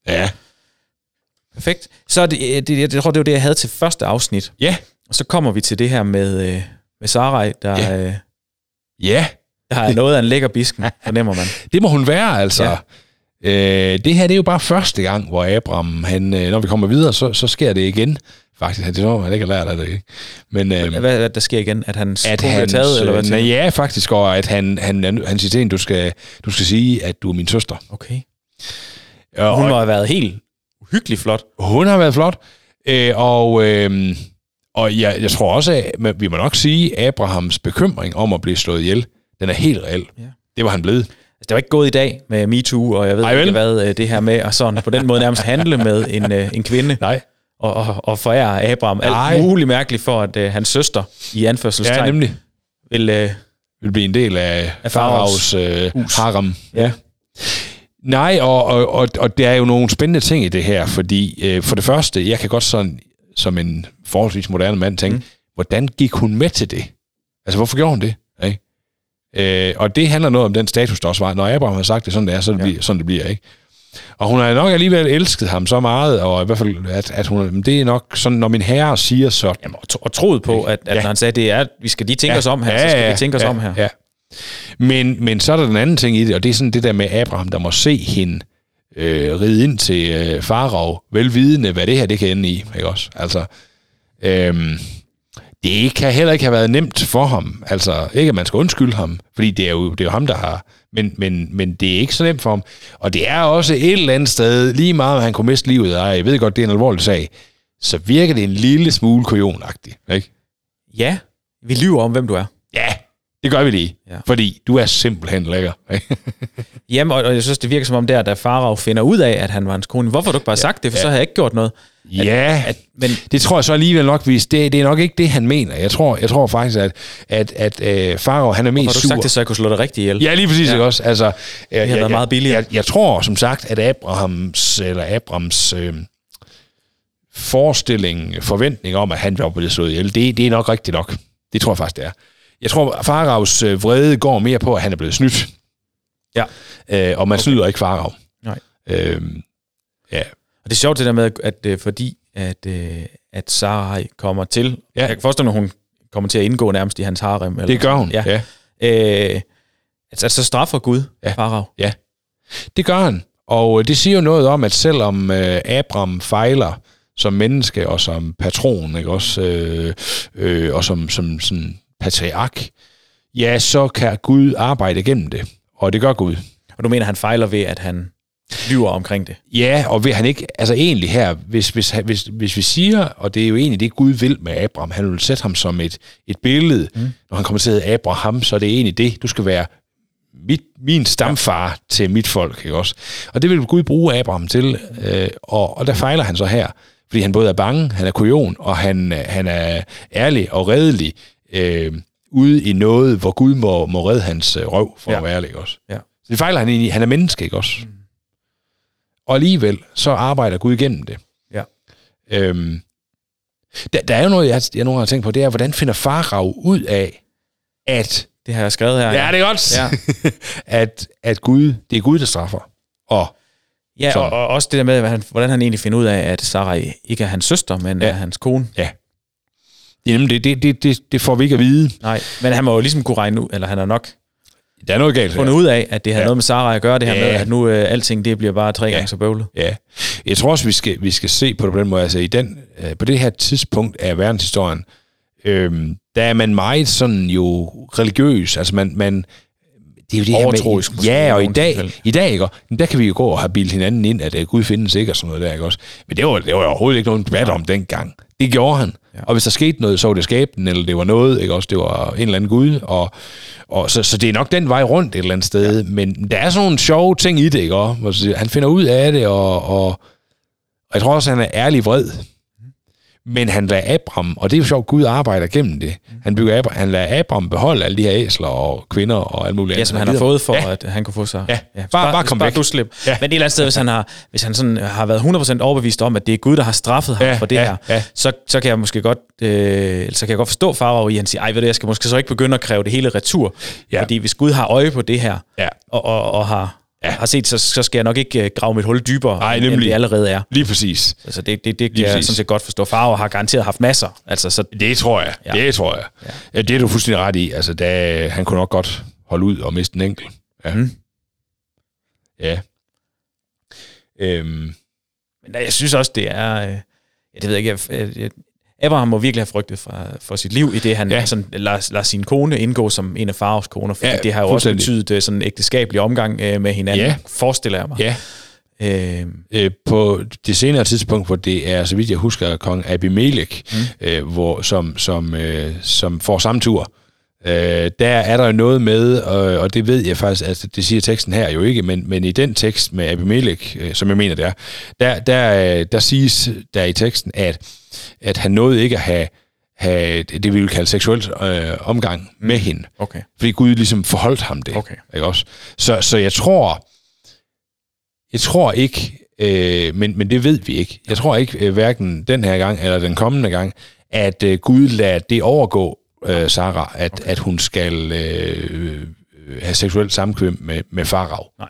Ja. Perfekt. Så er det, øh, det, jeg tror, det var det, jeg havde til første afsnit. Ja. Og så kommer vi til det her med, øh, med Sarai, der, Ja. ja. øh, Ja, der er noget af en lækker bisken, fornemmer man. det må hun være, altså. Ja. Øh, det her det er jo bare første gang, hvor Abraham, han, øh, når vi kommer videre, så, så sker det igen. Faktisk, det er han ikke har lært af det. Ikke? Men, øh, Hvad, hvad der sker igen? At hans at kone bliver han, taget, eller hvad nej, tænker du? ja, faktisk, og at han, han, han siger til hende, du skal, du skal sige, at du er min søster. Okay. Og, Hun have været helt uhyggelig flot. Hun har været flot, øh, og, øh, og jeg, jeg tror også, at vi må nok sige, at Abrahams bekymring om at blive slået ihjel, den er helt reel. Ja. Det var han blevet. Det var ikke gået i dag med MeToo, og jeg ved Ej, ikke hvad, øh, det her med at sådan på den måde nærmest handle med en, øh, en kvinde, Nej. og, og, og forære Abraham alt Ej. muligt mærkeligt for, at øh, hans søster i Ja, anførselstegn nemlig. vil... Øh, Vil blive en del af, Af Faraos øh, hus. harem. ja. Nej, og, og, og, og der er jo nogle spændende ting i det her, fordi øh, for det første, jeg kan godt sådan, som en forholdsvis moderne mand tænke, mm. hvordan gik hun med til det? Altså, hvorfor gjorde hun det? Øh, og det handler noget om den status, der også var. Når Abraham har sagt det, sådan det er, så det Ja. bliver, sådan det bliver, ikke? Og hun har nok alligevel elsket ham så meget, og i hvert fald, at, at hun, det er nok sådan, når min herre siger sådan. Jamen, og, og troet på, at, at Ja. når han sagde, det er, at vi skal lige tænke ja. os om her, så skal vi tænke os ja, om her. Ja. Men, men så er der den anden ting i det, og det er sådan det der med Abraham, der må se hende øh, ride ind til øh, Farag, velvidende, hvad det her det kan ende i. Ikke også? Altså, øhm, det kan heller ikke have været nemt for ham. Altså, ikke at man skal undskylde ham, fordi det er jo, det er jo ham, der har... Men, men, men det er ikke så nemt for ham. Og det er også et eller andet sted, lige meget om han kunne miste livet, og jeg ved godt, det er en alvorlig sag, så virker det en lille smule kujonagtigt, ikke? Ja, vi lyver om, hvem du er. Ja, det gør vi lige. Ja. Ja. Fordi du er simpelthen lækker. Jamen, og, og jeg synes, det virker som om der, da Farag finder ud af, at han var hans kone. Hvorfor har du ikke bare sagt det, for ja. så havde jeg ikke gjort noget. Ja, At, men det tror jeg så alligevel nok, hvis det, det er nok ikke det, han mener. Jeg tror, jeg tror faktisk, at, at, at øh, Farag, han er mest har du sur. sagt det, så jeg kunne slå dig rigtig ihjel? Ja, lige præcis, Ja. ikke også? Altså, jeg, været jeg, meget billigere. Jeg, jeg, tror som sagt, at Abrahams, eller Abrams øh, forestilling, forventning om, at han var blevet slået ihjel, det, det er nok rigtigt nok. Det tror jeg faktisk, det er. Jeg tror, at Faraos øh, vrede går mere på, at han er blevet snydt. Ja. Øh, og man okay. snyder ikke Farag. Nej. Øhm, ja. Det er sjovt det der med, at, øh, fordi at, øh, at Sarai kommer til, Ja. jeg kan forestille mig, at hun kommer til at indgå nærmest i hans harem. Eller, Det gør hun, Ja. ja. ja. Øh, altså, så straffer Gud ja. Ja. Farag. Det gør han. Og det siger jo noget om, at selvom øh, Abram fejler som menneske og som patron, ikke også, øh, øh, og som, som, som patriark, ja, så kan Gud arbejde igennem det. Og det gør Gud. Og du mener, han fejler ved, at han lyver omkring det? Ja, og vil han ikke, altså egentlig her, hvis, hvis, hvis, hvis vi siger, og det er jo egentlig det, Gud vil med Abraham, han vil sætte ham som et, et billede, mm. når han kommer til at hedde Abraham, så er det egentlig det, du skal være mit, min stamfar ja. til mit folk, ikke også? Og det vil Gud bruge Abraham til, øh, og, og der fejler han så her, fordi han både er bange, han er kujon, og han, han er ærlig og redelig, øh, ude i noget, hvor Gud må, må redde hans øh, røv, for Ja. at være ærlig, ikke også? Ja. Det fejler han egentlig. Han er menneske, ikke også? Mm. Og alligevel, så arbejder Gud igennem det. Ja. Øhm, der, der er jo noget, jeg, jeg nogle gange har tænkt på, det er, hvordan finder Farag ud af, at... Det har jeg skrevet her. Ja, det er godt. Ja. at, at Gud, det er Gud, der straffer. Og Ja, Så- og, og også det der med, han, hvordan han egentlig finder ud af, at Sarai ikke er hans søster, men Ja. er hans kone. ja, det, er nemlig det, det, det, det, det får vi ikke at vide. Nej, men han må jo ligesom kunne regne ud, eller han har nok Der er noget galt fundet ud af, at det har Ja. noget med Sarai at gøre, det her Ja. med, at nu øh, alting det bliver bare tre Ja. gange så bøvlet. Ja. Jeg tror også, vi skal, vi skal se på det på den måde. Altså, i den, øh, på det her tidspunkt af verdenshistorien, øhm, der er man meget sådan jo religiøs. Altså, man, man det er jo det Overtroisk her med, Ja, og i dag, tilfælde. i dag ikke? Der kan vi jo gå og have bildet hinanden ind, at uh, Gud findes ikke og sådan noget der, ikke også? Men det var, det var overhovedet ikke nogen debat om dengang. Det gjorde han. Ja. Og hvis der skete noget, så var det skæbnen, eller det var noget, ikke også? Det var en eller anden Gud. Og, og så, så det er nok den vej rundt et eller andet sted. Ja. Men der er sådan nogle sjove ting i det, ikke også? Han finder ud af det, og, og, og jeg tror også, han er ærlig vred. Men han lader Abram, og det er jo sjovt, Gud arbejder gennem det. Han, bygger Abram, han lader Abram beholde alle de her æsler og kvinder og alt muligt Ja, andet. som han har gider- fået for, Ja. ja. at han kunne få sig. Ja. hvis Bare- bare kom hvis væk. du slip. Ja. Ja. Men et eller andet sted, hvis han, har, hvis han sådan har været 100% overbevist om, at det er Gud, der har straffet ham Ja, for det ja, her, ja. Så, så kan jeg måske godt, øh, så kan jeg godt forstå Farao i, at han siger, ej ved du, jeg skal måske så ikke begynde at kræve det hele retur. Ja. Ja. Fordi hvis Gud har øje på det her, Ja. og, og, og har, Ja. har set, så, så skal jeg nok ikke øh, grave mit hul dybere, end nemlig. det allerede er. Lige præcis. Altså det, det, det kan jeg sådan set godt forstå. Farao har garanteret haft masser. Altså, så, Det tror jeg. Ja. Det tror jeg. Ja. ja. det er du fuldstændig ret i. Altså, da, han kunne nok godt holde ud og miste en enkelt. Ja. Mm. Ja. Øhm, Men jeg synes også, det er... Øh, ja, det ved jeg ikke. Jeg, jeg, Abraham må virkelig have frygtet for, for sit liv, i det han Ja. sådan, lader, lader sin kone indgå som en af Faraos koner, fordi Ja, det har jo også betydet øh, sådan en ægteskabelig omgang øh, med hinanden, Ja. forestiller jeg mig. ja. Øh, Øh, på det senere tidspunkt, hvor det er, så vidt jeg husker, kong Abimelech, mm. øh, hvor, som, som, øh, som får samme tur, øh, der er der noget med, øh, og det ved jeg faktisk, altså det siger teksten her jo ikke, men, men i den tekst med Abimelech, øh, som jeg mener det er, der, der, øh, der siges der i teksten, at, at han nåede ikke at have, have det, vi vil kalde seksuel øh, omgang mm. med hende. okay. Fordi Gud ligesom forholdt ham det. Okay. Ikke også? Så, så jeg tror, jeg tror ikke, øh, men, men det ved vi ikke. Jeg tror ikke, øh, hverken den her gang eller den kommende gang, at øh, Gud lader det overgå øh, Sarah, at, okay. at hun skal øh, øh, have seksuelt samkvem med, med Farag. Nej.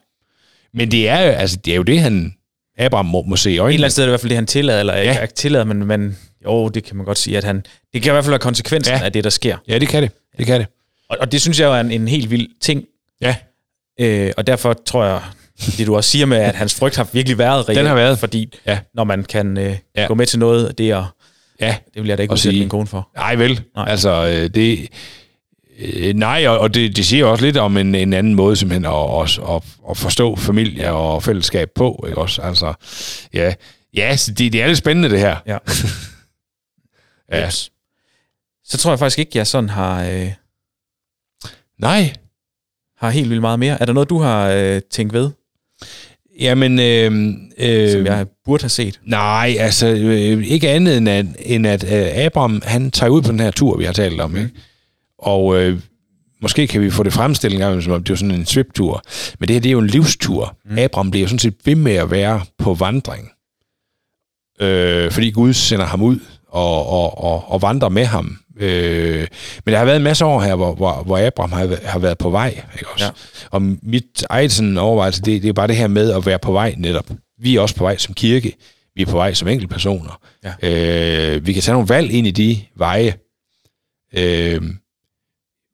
Men det er, jo, altså, det er jo det, han Abraham må, må se i Et øjnene. eller andet sted er det i hvert fald det, han tillader, eller Ja. ikke tillader, men, men jo, det kan man godt sige, at han... Det kan i hvert fald være konsekvensen Ja. af det, der sker. Ja, det kan det. Det kan det. Og, og det synes jeg jo er en, en helt vild ting, Ja. øh, og derfor tror jeg, det du også siger med, at hans frygt har virkelig været reelt. har været. Fordi Ja. når man kan øh, ja. gå med til noget, det er... Ja. Det vil jeg da ikke udsætte sige- min kone for. Nej vel, nej. Altså øh, det... Øh, nej, og, og det, det siger også lidt om en, en anden måde simpelthen at, at, at, at forstå familie og fællesskab på, ikke også? Altså, ja, ja så det, det er lidt spændende det her. Ja. Ja. Yes. Så tror jeg faktisk ikke, jeg sådan har, øh, Nej, har helt vildt meget mere. Er der noget, du har øh, tænkt ved, jamen... Øh, øh, som jeg burde have set? Nej, altså øh, ikke andet end at, end at øh, Abraham, han tager ud på den her tur, vi har talt om, ikke? Og øh, måske kan vi få det fremstillet en gang, som om det var sådan en sviptur. Men det her, det er jo en livstur. Mm. Abraham bliver jo sådan set ved med at være på vandring. Øh, fordi Gud sender ham ud og, og, og, og vandrer med ham. Øh, men der har været en masse år her, hvor, hvor, hvor Abraham har, har været på vej. Ikke også? Ja. Og mit eget sådan overvejelse, det, det er bare det her med at være på vej netop. Vi er også på vej som kirke. Vi er på vej som enkeltpersoner. Ja. Øh, vi kan tage nogle valg ind i de veje. Øh,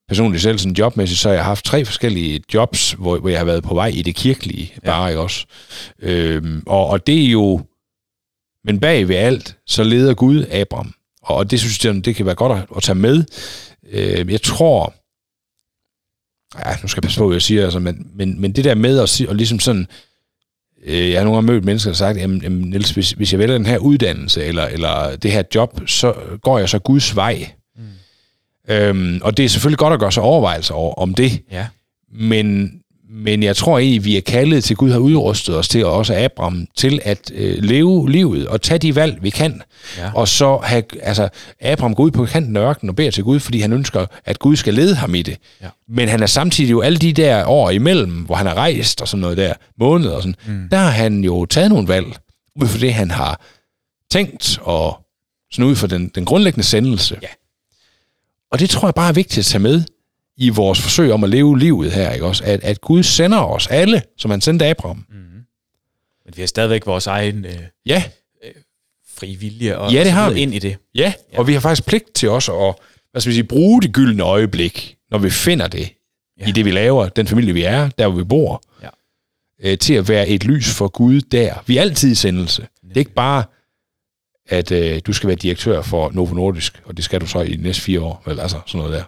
personligt selv, sådan jobmæssigt, så har jeg haft tre forskellige jobs, hvor, hvor jeg har været på vej i det kirkelige, Ja. bare ikke også. Øhm, og, og det er jo, men bag ved alt, så leder Gud Abraham. Og, det synes jeg, det kan være godt at, at tage med. Øh, jeg tror, ja, nu skal jeg passe på, hvad jeg siger, altså, men, men, men det der med at, sige, og ligesom sådan, øh, jeg har nogle gange mødt mennesker, der har sagt, jamen, jamen Niels, hvis, hvis jeg vælger den her uddannelse, eller, eller det her job, så går jeg så Guds vej. Øhm, og det er selvfølgelig godt at gøre sig overvejelser over, om det, Ja. men, men jeg tror egentlig, vi er kaldet til, Gud har udrustet os til, og også Abraham, til at øh, leve livet og tage de valg, vi kan. Ja. Og så have, altså, Abraham går ud på kanten af ørkenen og beder til Gud, fordi han ønsker, at Gud skal lede ham i det. Ja. Men han er samtidig jo alle de der år imellem, hvor han har rejst og sådan noget der, måneder og sådan, mm. der har han jo taget nogle valg, ud fra det, han har tænkt, og sådan ud fra den, den grundlæggende sendelse. Ja. Og det tror jeg bare er vigtigt at tage med i vores forsøg om at leve livet her, ikke også? At, at Gud sender os alle, som han sendte Abraham. Mm. Men vi har stadigvæk vores egen øh, Ja, fri vilje og Ja, det har vi. ind i det. ja, ja, og vi har faktisk pligt til også at hvad skal vi sige, bruge det gyldne øjeblik, når vi finder det Ja. ja. i det, vi laver, den familie, vi er, der hvor vi bor, Ja. øh, til at være et lys for Gud der. Vi er altid i sendelse. Det er ikke bare, at øh, du skal være direktør for Novo Nordisk, og det skal du så i de næste fire år, vel, altså sådan noget der.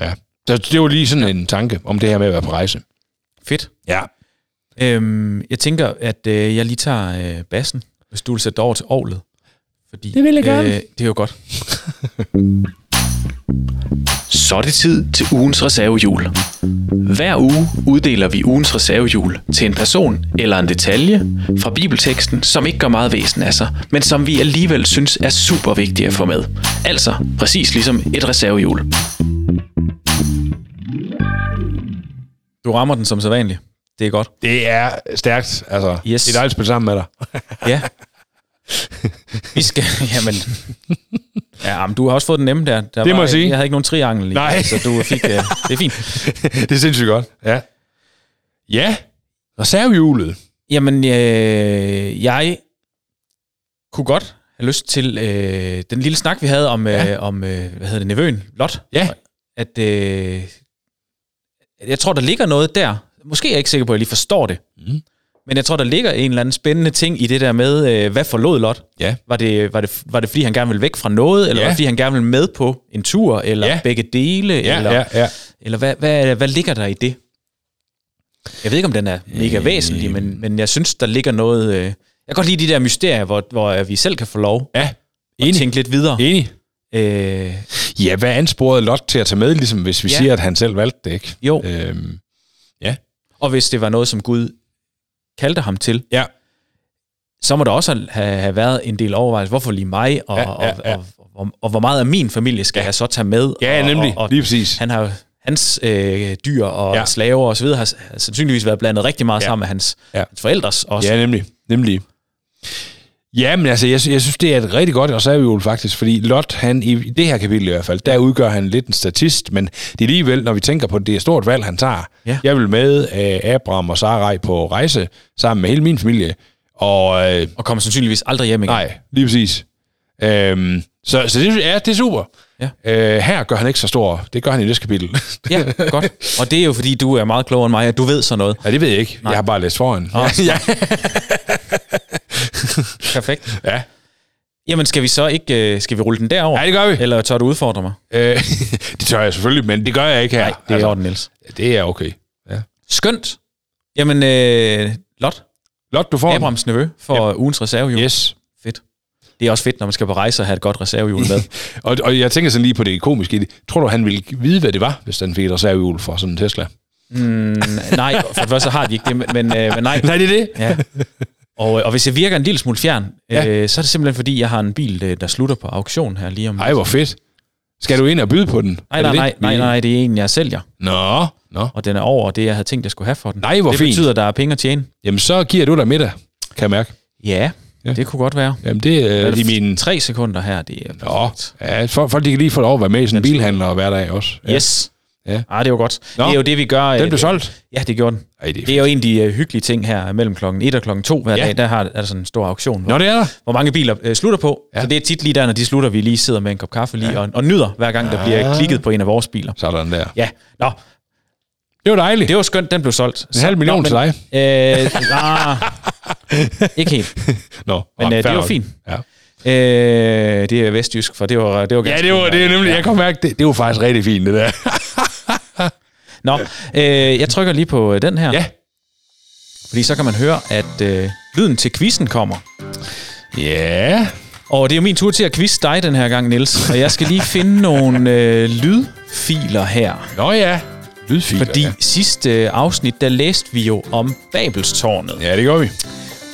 Ja, så det var lige sådan en tanke om det her med at være på rejse. Fedt. Ja. Øhm, jeg tænker, at øh, jeg lige tager øh, bassen, hvis du vil sætte over til ovlet. Fordi, Det vil jeg gerne. Øh, det er jo godt. Så er det tid til ugens reservehjul. Hver uge uddeler vi ugens reservehjul til en person eller en detalje fra bibelteksten, som ikke gør meget væsen af sig, men som vi alligevel synes er super vigtige at få med. Altså præcis ligesom et reservehjul. Du rammer den som sædvanligt. Det er godt. Det er stærkt. Altså, Yes. Det er dejligt at spille sammen med dig. Ja. Vi skal... Jamen... Ja, men du har også fået den nemme der. der Det må var, jeg sige. Jeg havde ikke nogen triangel i, Nej. så du fik... Uh, det er fint. det er sindssygt godt. Ja. Ja. Reservehjulet. Jamen, øh, jeg kunne godt have lyst til øh, den lille snak, vi havde om, ja. Ja. øh, om øh, hvad hedder det, nevøen, Lot. Ja. At øh, jeg tror, der ligger noget der. Måske er jeg ikke sikker på, at jeg lige forstår det. Mm. Men jeg tror, der ligger en eller anden spændende ting i det der med, øh, hvad forlod Lot? Ja. Var det, var, det, var det, fordi han gerne ville væk fra noget, eller Ja. var det, fordi han gerne ville med på en tur, eller Ja. begge dele, Ja, eller, ja, ja. eller hvad, hvad, hvad ligger der i det? Jeg ved ikke, om den er mega væsentlig, men, men jeg synes, der ligger noget... Øh, jeg kan godt lide de der mysterier, hvor, hvor vi selv kan få lov Ja. at Enig. tænke lidt videre. Enig. Øh, Ja, hvad ansporede Lot til at tage med, ligesom hvis vi Ja. ja. siger, at han selv valgte det, ikke? jo, Øhm, og hvis det var noget, som Gud kaldte ham til, ja. så må der også have, have været en del overvejelse, hvorfor lige mig, og, Ja, ja, ja. Og, og, og, og hvor meget af min familie skal jeg så tage med. Ja, og, nemlig. Og, og Lige præcis. han har hans øh, dyr og ja. Ja. slaver og så videre har, sandsynligvis været blandet rigtig meget ja. Ja. sammen med hans, ja. Ja. hans forældres også. Ja, nemlig. Nemlig. Ja, men altså, jeg, jeg synes, det er et rigtig godt reservehjul faktisk, fordi Lot, han i det her kapitel i hvert fald, der udgør han lidt en statist, men det er alligevel, når vi tænker på, det er et stort valg, han tager. Ja. Jeg vil med uh, Abraham og Sarai på rejse sammen med hele min familie, og uh, Og kommer sandsynligvis aldrig hjem igen. nej, lige præcis. Um, så, så det, ja, det er super. Ja. Uh, her gør han ikke så stor, det gør han i næste kapitel. Ja, godt. Og det er jo fordi, du er meget klogere end mig, at du ved sådan noget. ja, det ved jeg ikke. Nej. Jeg har bare læst foran. Åh, ja. Perfekt. ja. Jamen, skal vi så ikke øh, skal vi rulle den derover? ja, det gør vi. Eller tør du udfordre mig? Øh, det tør jeg selvfølgelig, men det gør jeg ikke her. Nej, det er altså, orden, Niels. det er okay. Ja. Skønt. Jamen, øh, Lot, Lot, du får den. Abrahams nevø, for ja. ugens reservehjul. Yes. Fedt. Det er også fedt, når man skal på rejse og have et godt reservehjul med. Og, og jeg tænker sådan lige på det komiske i det. Tror du, han ville vide, hvad det var, hvis den fik et reservehjul for sådan en Tesla? mm, nej, for det første har de ikke det, men, men, øh, men nej. Nej, det er det. Ja. Og, og hvis jeg virker en lille smule fjern, Ja. øh, så er det simpelthen fordi, jeg har en bil, øh, der slutter på auktion her lige om Ej, hvor fedt. Skal du ind og byde på den? Nej, nej, det nej, det? nej, nej, det er en, jeg sælger. Nå, nå. Og den er over det, jeg havde tænkt, jeg skulle have for den. Nej, hvor det fint. betyder, at der er penge at tjene. Jamen, så giver du dig middag, kan jeg mærke. Ja, Ja. det kunne godt være. Jamen, det Er er det i min... Tre sekunder her, det er Nå, perfekt. ja, folk, folk de kan lige få lov at være med i sådan en bilhandler og hverdag også. Ja. Yes. Ja. Ah, det er jo godt. Nå. Det er jo det, vi gør. Den øh, blev solgt. Ja, det gjorde den. Ej, det er Det er jo en af de uh, hyggelige ting her mellem klokken 1 og klokken 2 hver Ja. dag. Der har, er der sådan en stor auktion, hvor, Nå, det er der. hvor mange biler uh, slutter på. Ja. Så det er tit lige der, når de slutter, vi lige sidder med en kop kaffe lige og, og nyder, hver gang der bliver Ja. klikket på en af vores biler. Sådan der. Ja, nå, Det var dejligt. det var skønt, den blev solgt. En halv million til dig. Øh, ah, ikke helt, Nå, men nå, øh, det var fint. Ja. Øh, det er vestjysk, for det var, det var Ja, det var, det er nemlig, jeg kan mærke, det, det var faktisk rigtig fint, det der. Nå, øh, jeg trykker lige på øh, den her, Ja. fordi så kan man høre, at øh, lyden til quizzen kommer. Ja. Og det er jo min tur til at quizze dig den her gang, Niels. Og jeg skal lige finde nogle øh, lydfiler her. Nå ja. Lydfiler, Fordi ja. sidste afsnit, der læste vi jo om Babelstårnet. Ja, det gør vi.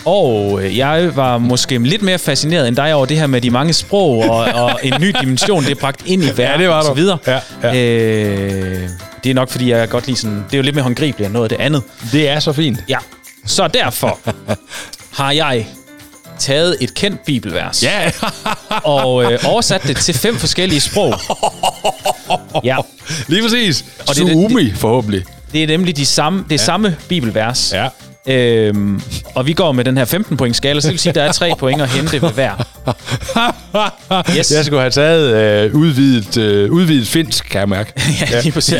Og øh, jeg var måske lidt mere fascineret end dig over det her med de mange sprog og, og en ny dimension, det er bragt ind i verden det var og så videre. Ja, ja. Øh, det er nok, fordi jeg godt lide sådan... Det er jo lidt mere håndgribeligt end noget af det andet. Det er så fint. Ja, så derfor har jeg taget et kendt bibelvers Ja, og øh, oversat det til fem forskellige sprog. Ja, lige præcis. Og Og det det- forhåbentlig. det er nemlig de samme, det ja. samme bibelvers. Ja. Øhm, og vi går med den her 15 point skala, så det vil sige, at der er tre point at hente ved hver. Yes. Jeg skulle have taget øh, udvidet, øh, udvidet finsk, kan jeg mærke. ja, lige præcis.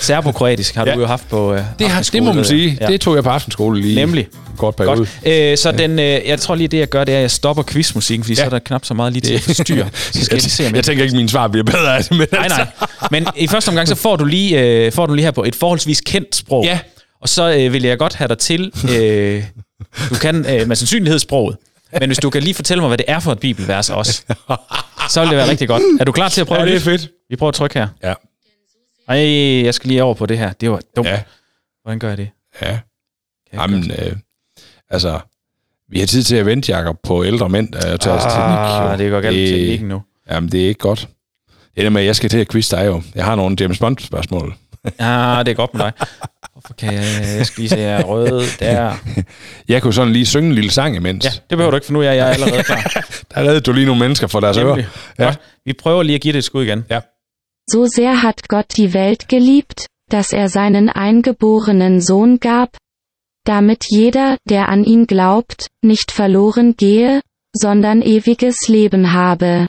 Serbokroatisk har du Ja. jo haft på øh, Det, har, det må man sige. Ja. Det tog jeg på aftenskole lige. Nemlig. Kort periode. Godt. Øh, så den, øh, jeg tror lige, det jeg gør, det er, at jeg stopper quizmusikken, fordi ja. så er der knap så meget lige til at forstyrre. Så skal jeg lige se, jeg, jeg... tænker ikke, at min svar bliver bedre af det. Men Nej, nej. Men i første omgang, så får du lige, øh, får du lige her på et forholdsvis kendt sprog. Ja. Og så øh, vil jeg godt have dig til, øh, du kan øh, med sandsynlighed sproget, men hvis du kan lige fortælle mig, hvad det er for et bibelvers også, så vil det være rigtig godt. Er du klar til at prøve Ja, det er lidt? fedt. Vi prøver at trykke her. Ja. Ej, jeg skal lige over på det her. Det var dumt. Ja. Hvordan gør jeg det? Ja. Kan jeg Jamen, godt? øh, altså, vi har tid til at vente, Jacob, på ældre mænd, der tager os teknik. jo. Ah, det går galt med teknikken nu. Jamen, det er ikke godt. Det er det med, at jeg skal til at quiz dig jo. Jeg har nogle James Bond-spørgsmål. Ah, det er godt med dig. Hvorfor kan jeg... Jeg skal lige se her. Rød, der. Jeg kunne sådan lige synge en lille sang imens. Ja, det behøver du ikke, for nu er jeg allerede klar. Der reddede du lige nogle mennesker for deres ører. Godt. Vi prøver lige at give det et skud igen. Ja. So sehr hat Gott die Welt geliebt, dass er seinen eingeborenen Sohn gab, damit jeder, der an ihn glaubt, nicht verloren gehe, sondern ewiges Leben habe.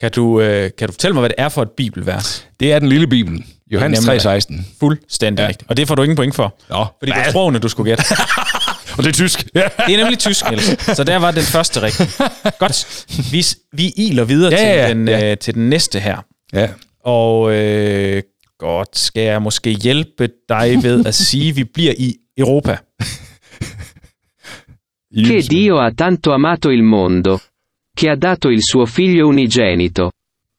Kan du, øh, kan du fortælle mig, hvad det er for et bibelvers? Det er den lille bibel. Johannes Nemlig. 3,16. Fuldstændig ja. Rigtigt. Og det får du ingen point for. Nå, Fordi det er sprogene, du skulle gætte. Og det er tysk. Det er nemlig tysk, Niels. Så der var den første rigtige. Godt. Vi, vi iler videre Ja, til, ja. den, Ja. øh, til den næste her. ja. Og øh, godt, skal jeg måske hjælpe dig ved at sige, at vi bliver i Europa. Che Dio ha tanto amato il mondo, che ha dato il suo figlio unigenito,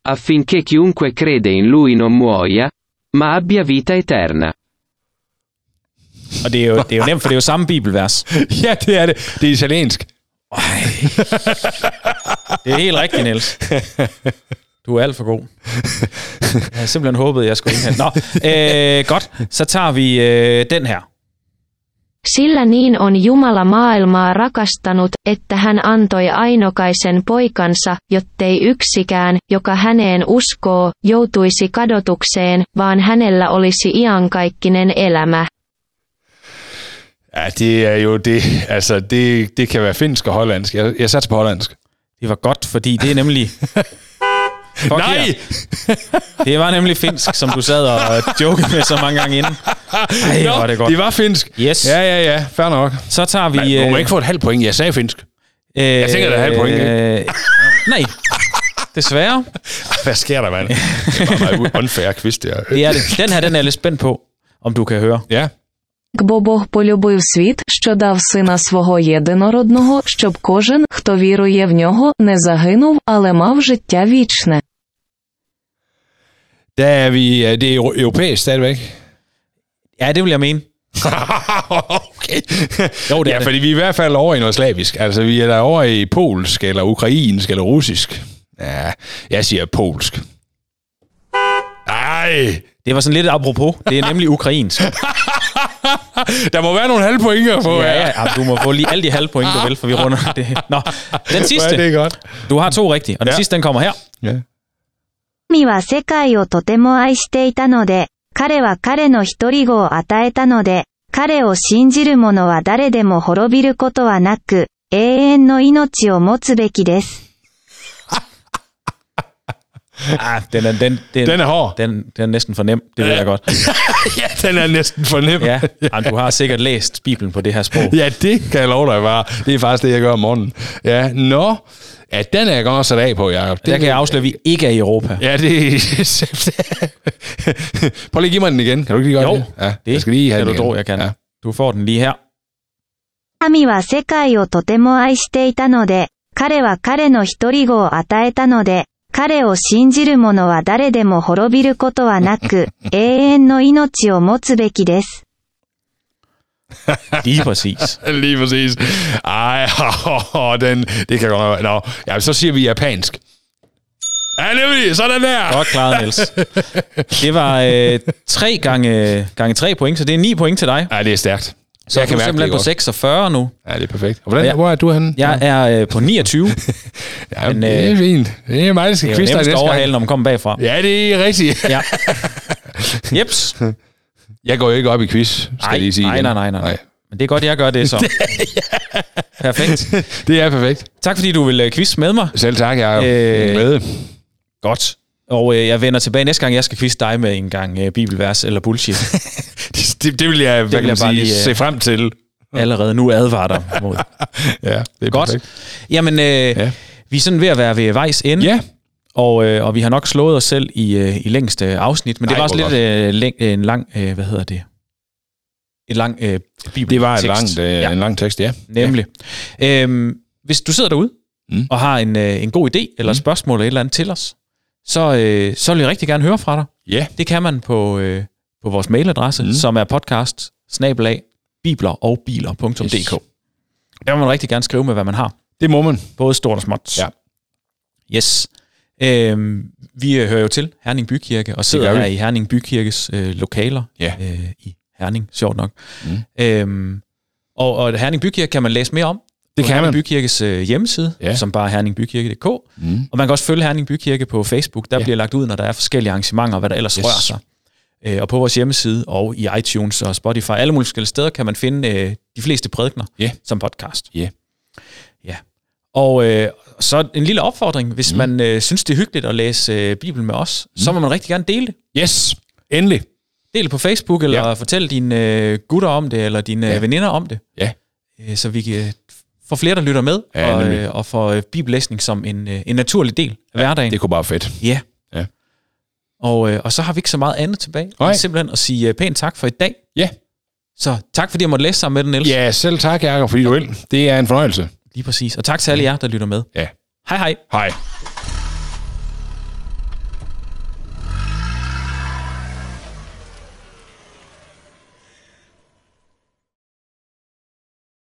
affinché chiunque crede in lui non muoia, ma abbia vita eterna. Og det er, jo, det er jo nemt, for det er jo samme bibelvers. ja, det er det. Det er italiensk. Det er helt rigtigt, Niels. Du er alt for god. Jeg havde simpelthen håbet, at jeg skulle indhente. Nå, øh, godt. Så tager vi øh, den her. Sillä niin on Jumala maailmaa rakastanut, että hän antoi ainokaisen poikansa, jottei yksikään, joka häneen uskoo, joutuisi kadotukseen, vaan hänellä olisi iankaikkinen elämä. Ja, det er jo det. Altså, det, det kan være finsk og hollandsk. Jeg, jeg satser på hollandsk. Det var godt, fordi det er nemlig... Fuck Nej! yeah. Det var nemlig finsk, som du sad og jokede med så mange gange inden. Ej, hvor var det godt. det var finsk. Yes. Ja, ja, ja. Fair nok. Så tager vi... Men, må øh, man ikke få et halvt point? Jeg sagde finsk. øh, Jeg tænker, der er halvt point, øh, Nej, desværre. Hvad sker der, mand? Det var meget unfair quiz, det her. Det er det. Den her, den er jeg lidt spændt på, om du kan høre. Ja Бо Бог полюбив світ, що дав сина свого єдинородного, щоб кожен, хто вірує в нього, не загинув, але мав життя вічне. Der er vi... øh, Det er euro- europæisk stadigvæk. Ja, det vil jeg mene. okay. Jo, det er ja, det. fordi vi er i hvert fald over i noget slavisk. Altså, vi er der over i polsk, eller ukrainsk, eller russisk. Ja, jeg siger polsk. Ej, Det var sådan lidt apropos. Det er nemlig ukrainsk. der må være nogle halve pointer på. Ja, ja, ja, du må få lige alle de halve point, du vil, for vi runder det. Nå, den Ja, det sidste. er godt. Du har to rigtige, og den Ja. sidste, den kommer her. Ja. 神は世界をとても愛していたので、彼は彼の一人子を与えたので、彼を信じる者は誰でも滅びることはなく、永遠の命を持つべきです。 Ah, den er, den, den, Den er hård. Den, den er næsten for nem, det ved jeg godt. ja, den er næsten for nem. Ja, Jamen, du har sikkert læst Bibelen på det her sprog. Ja, det kan jeg love dig bare. Det er faktisk det, jeg gør om morgenen. Ja, nå. Ja, den er jeg godt nok sat af på, Jacob. Der kan jeg afsløre, at vi ikke er i Europa. Ja, det Prøv lige at give mig den igen. Kan du ikke lige gøre Jo, det? Ja, det jeg skal lige have kan den du igen. tro, jeg kan. Ja. Du får den lige her. 神は世界をとても愛していたので、彼は彼の一人子を与えたので、 彼を信じる者は誰でも滅びることはなく、永遠の命を持つべきです。Lige præcis. Lige præcis. Ej, den, det kan godt være. Nå, ja, så siger vi japansk. Ja, nemlig, sådan der. Godt klaret, Niels. Det var øh, tre gange, gange tre point, så det er ni point til dig. Ja, det er stærkt. Så jeg kan du er simpelthen på 46 nu. Ja, det er perfekt. Og hvordan, Ja. hvor er du henne? Jeg er øh, på 29. ja, men, det er øh, fint. Det er mig, der skal quizze dig næste overhale, gang. når man kommer bagfra. Ja, det er rigtigt. Ja. Jeps. Jeg går jo ikke op i quiz, skal Nej, jeg lige sige. nej, igen. nej, nej, nej. Men det er godt, jeg gør det så. Perfekt. Det er perfekt. Tak fordi du vil øh, quiz med mig. Selv tak, jeg er Øh, øh, med. Godt. Og øh, jeg vender tilbage næste gang, jeg skal quizze dig med en gang øh, bibelvers eller bullshit. Det, det vil jeg, hvad vil jeg sige, lige, øh, se frem til. Allerede nu advarer dig mod. Ja, det er Godt. perfekt. Jamen, øh, ja. vi er sådan ved at være ved vejs ende. Ja, Og, øh, og vi har nok slået os selv i, øh, i længste afsnit, men det Ej, var også lidt øh, læng, en lang, øh, hvad hedder det? Et lang øh, bibeltekst. det var et langt, øh, ja, en lang tekst, ja. nemlig. Ja. Øhm, hvis du sidder derude Mm. og har en, øh, en god idé eller Mm. mm. spørgsmål eller et eller andet til os, så, øh, så vil jeg rigtig gerne høre fra dig. Ja, Det kan man på, øh, på vores mailadresse, Mm. som er podcast bibler og biler.dk. Yes. Der vil man rigtig gerne skrive med, hvad man har. det må man. Både stort og småt. Ja. Yes. Øhm, vi øh, hører jo til Herning Bykirke, og sidder her i Herning Bykirkes øh, lokaler Ja. øh, i Herning, sjovt nok. Mm. Øhm, og, og Herning Bykirke kan man læse mere om Det på kan Herning man. Bykirkes øh, hjemmeside, Ja. som bare er herningbykirke.dk. Mm. Og man kan også følge Herning Bykirke på Facebook. Der Ja. bliver lagt ud, når der er forskellige arrangementer, og hvad der ellers yes. rører sig. Øh, og på vores hjemmeside og i iTunes og Spotify, alle mulige forskellige steder, kan man finde øh, de fleste prædikner Ja. som podcast. Ja. Ja. Og øh, så en lille opfordring, hvis Mm. man øh, synes, det er hyggeligt at læse øh, Bibelen med os, mm. så må man rigtig gerne dele det. Yes, endelig. Del det på Facebook, eller Ja. ja. fortæl dine øh, gutter om det, eller dine Ja. ja. veninder om det. Ja. Øh, så vi kan få flere, der lytter med, Ja, og, øh, og få øh, bibellæsning som en, øh, en naturlig del af hverdagen. Det kunne bare fedt. Ja. Ja. Og, øh, og så har vi ikke så meget andet tilbage. Nej. Simpelthen at sige øh, pænt tak for i dag. Ja. Så tak fordi jeg måtte læse sammen med den, Niels. Ja, selv tak, Jacob, fordi du vil. Det er en fornøjelse. Lige præcis. Og tak til alle jer, der lytter med. Ja. Hej hej. Hej.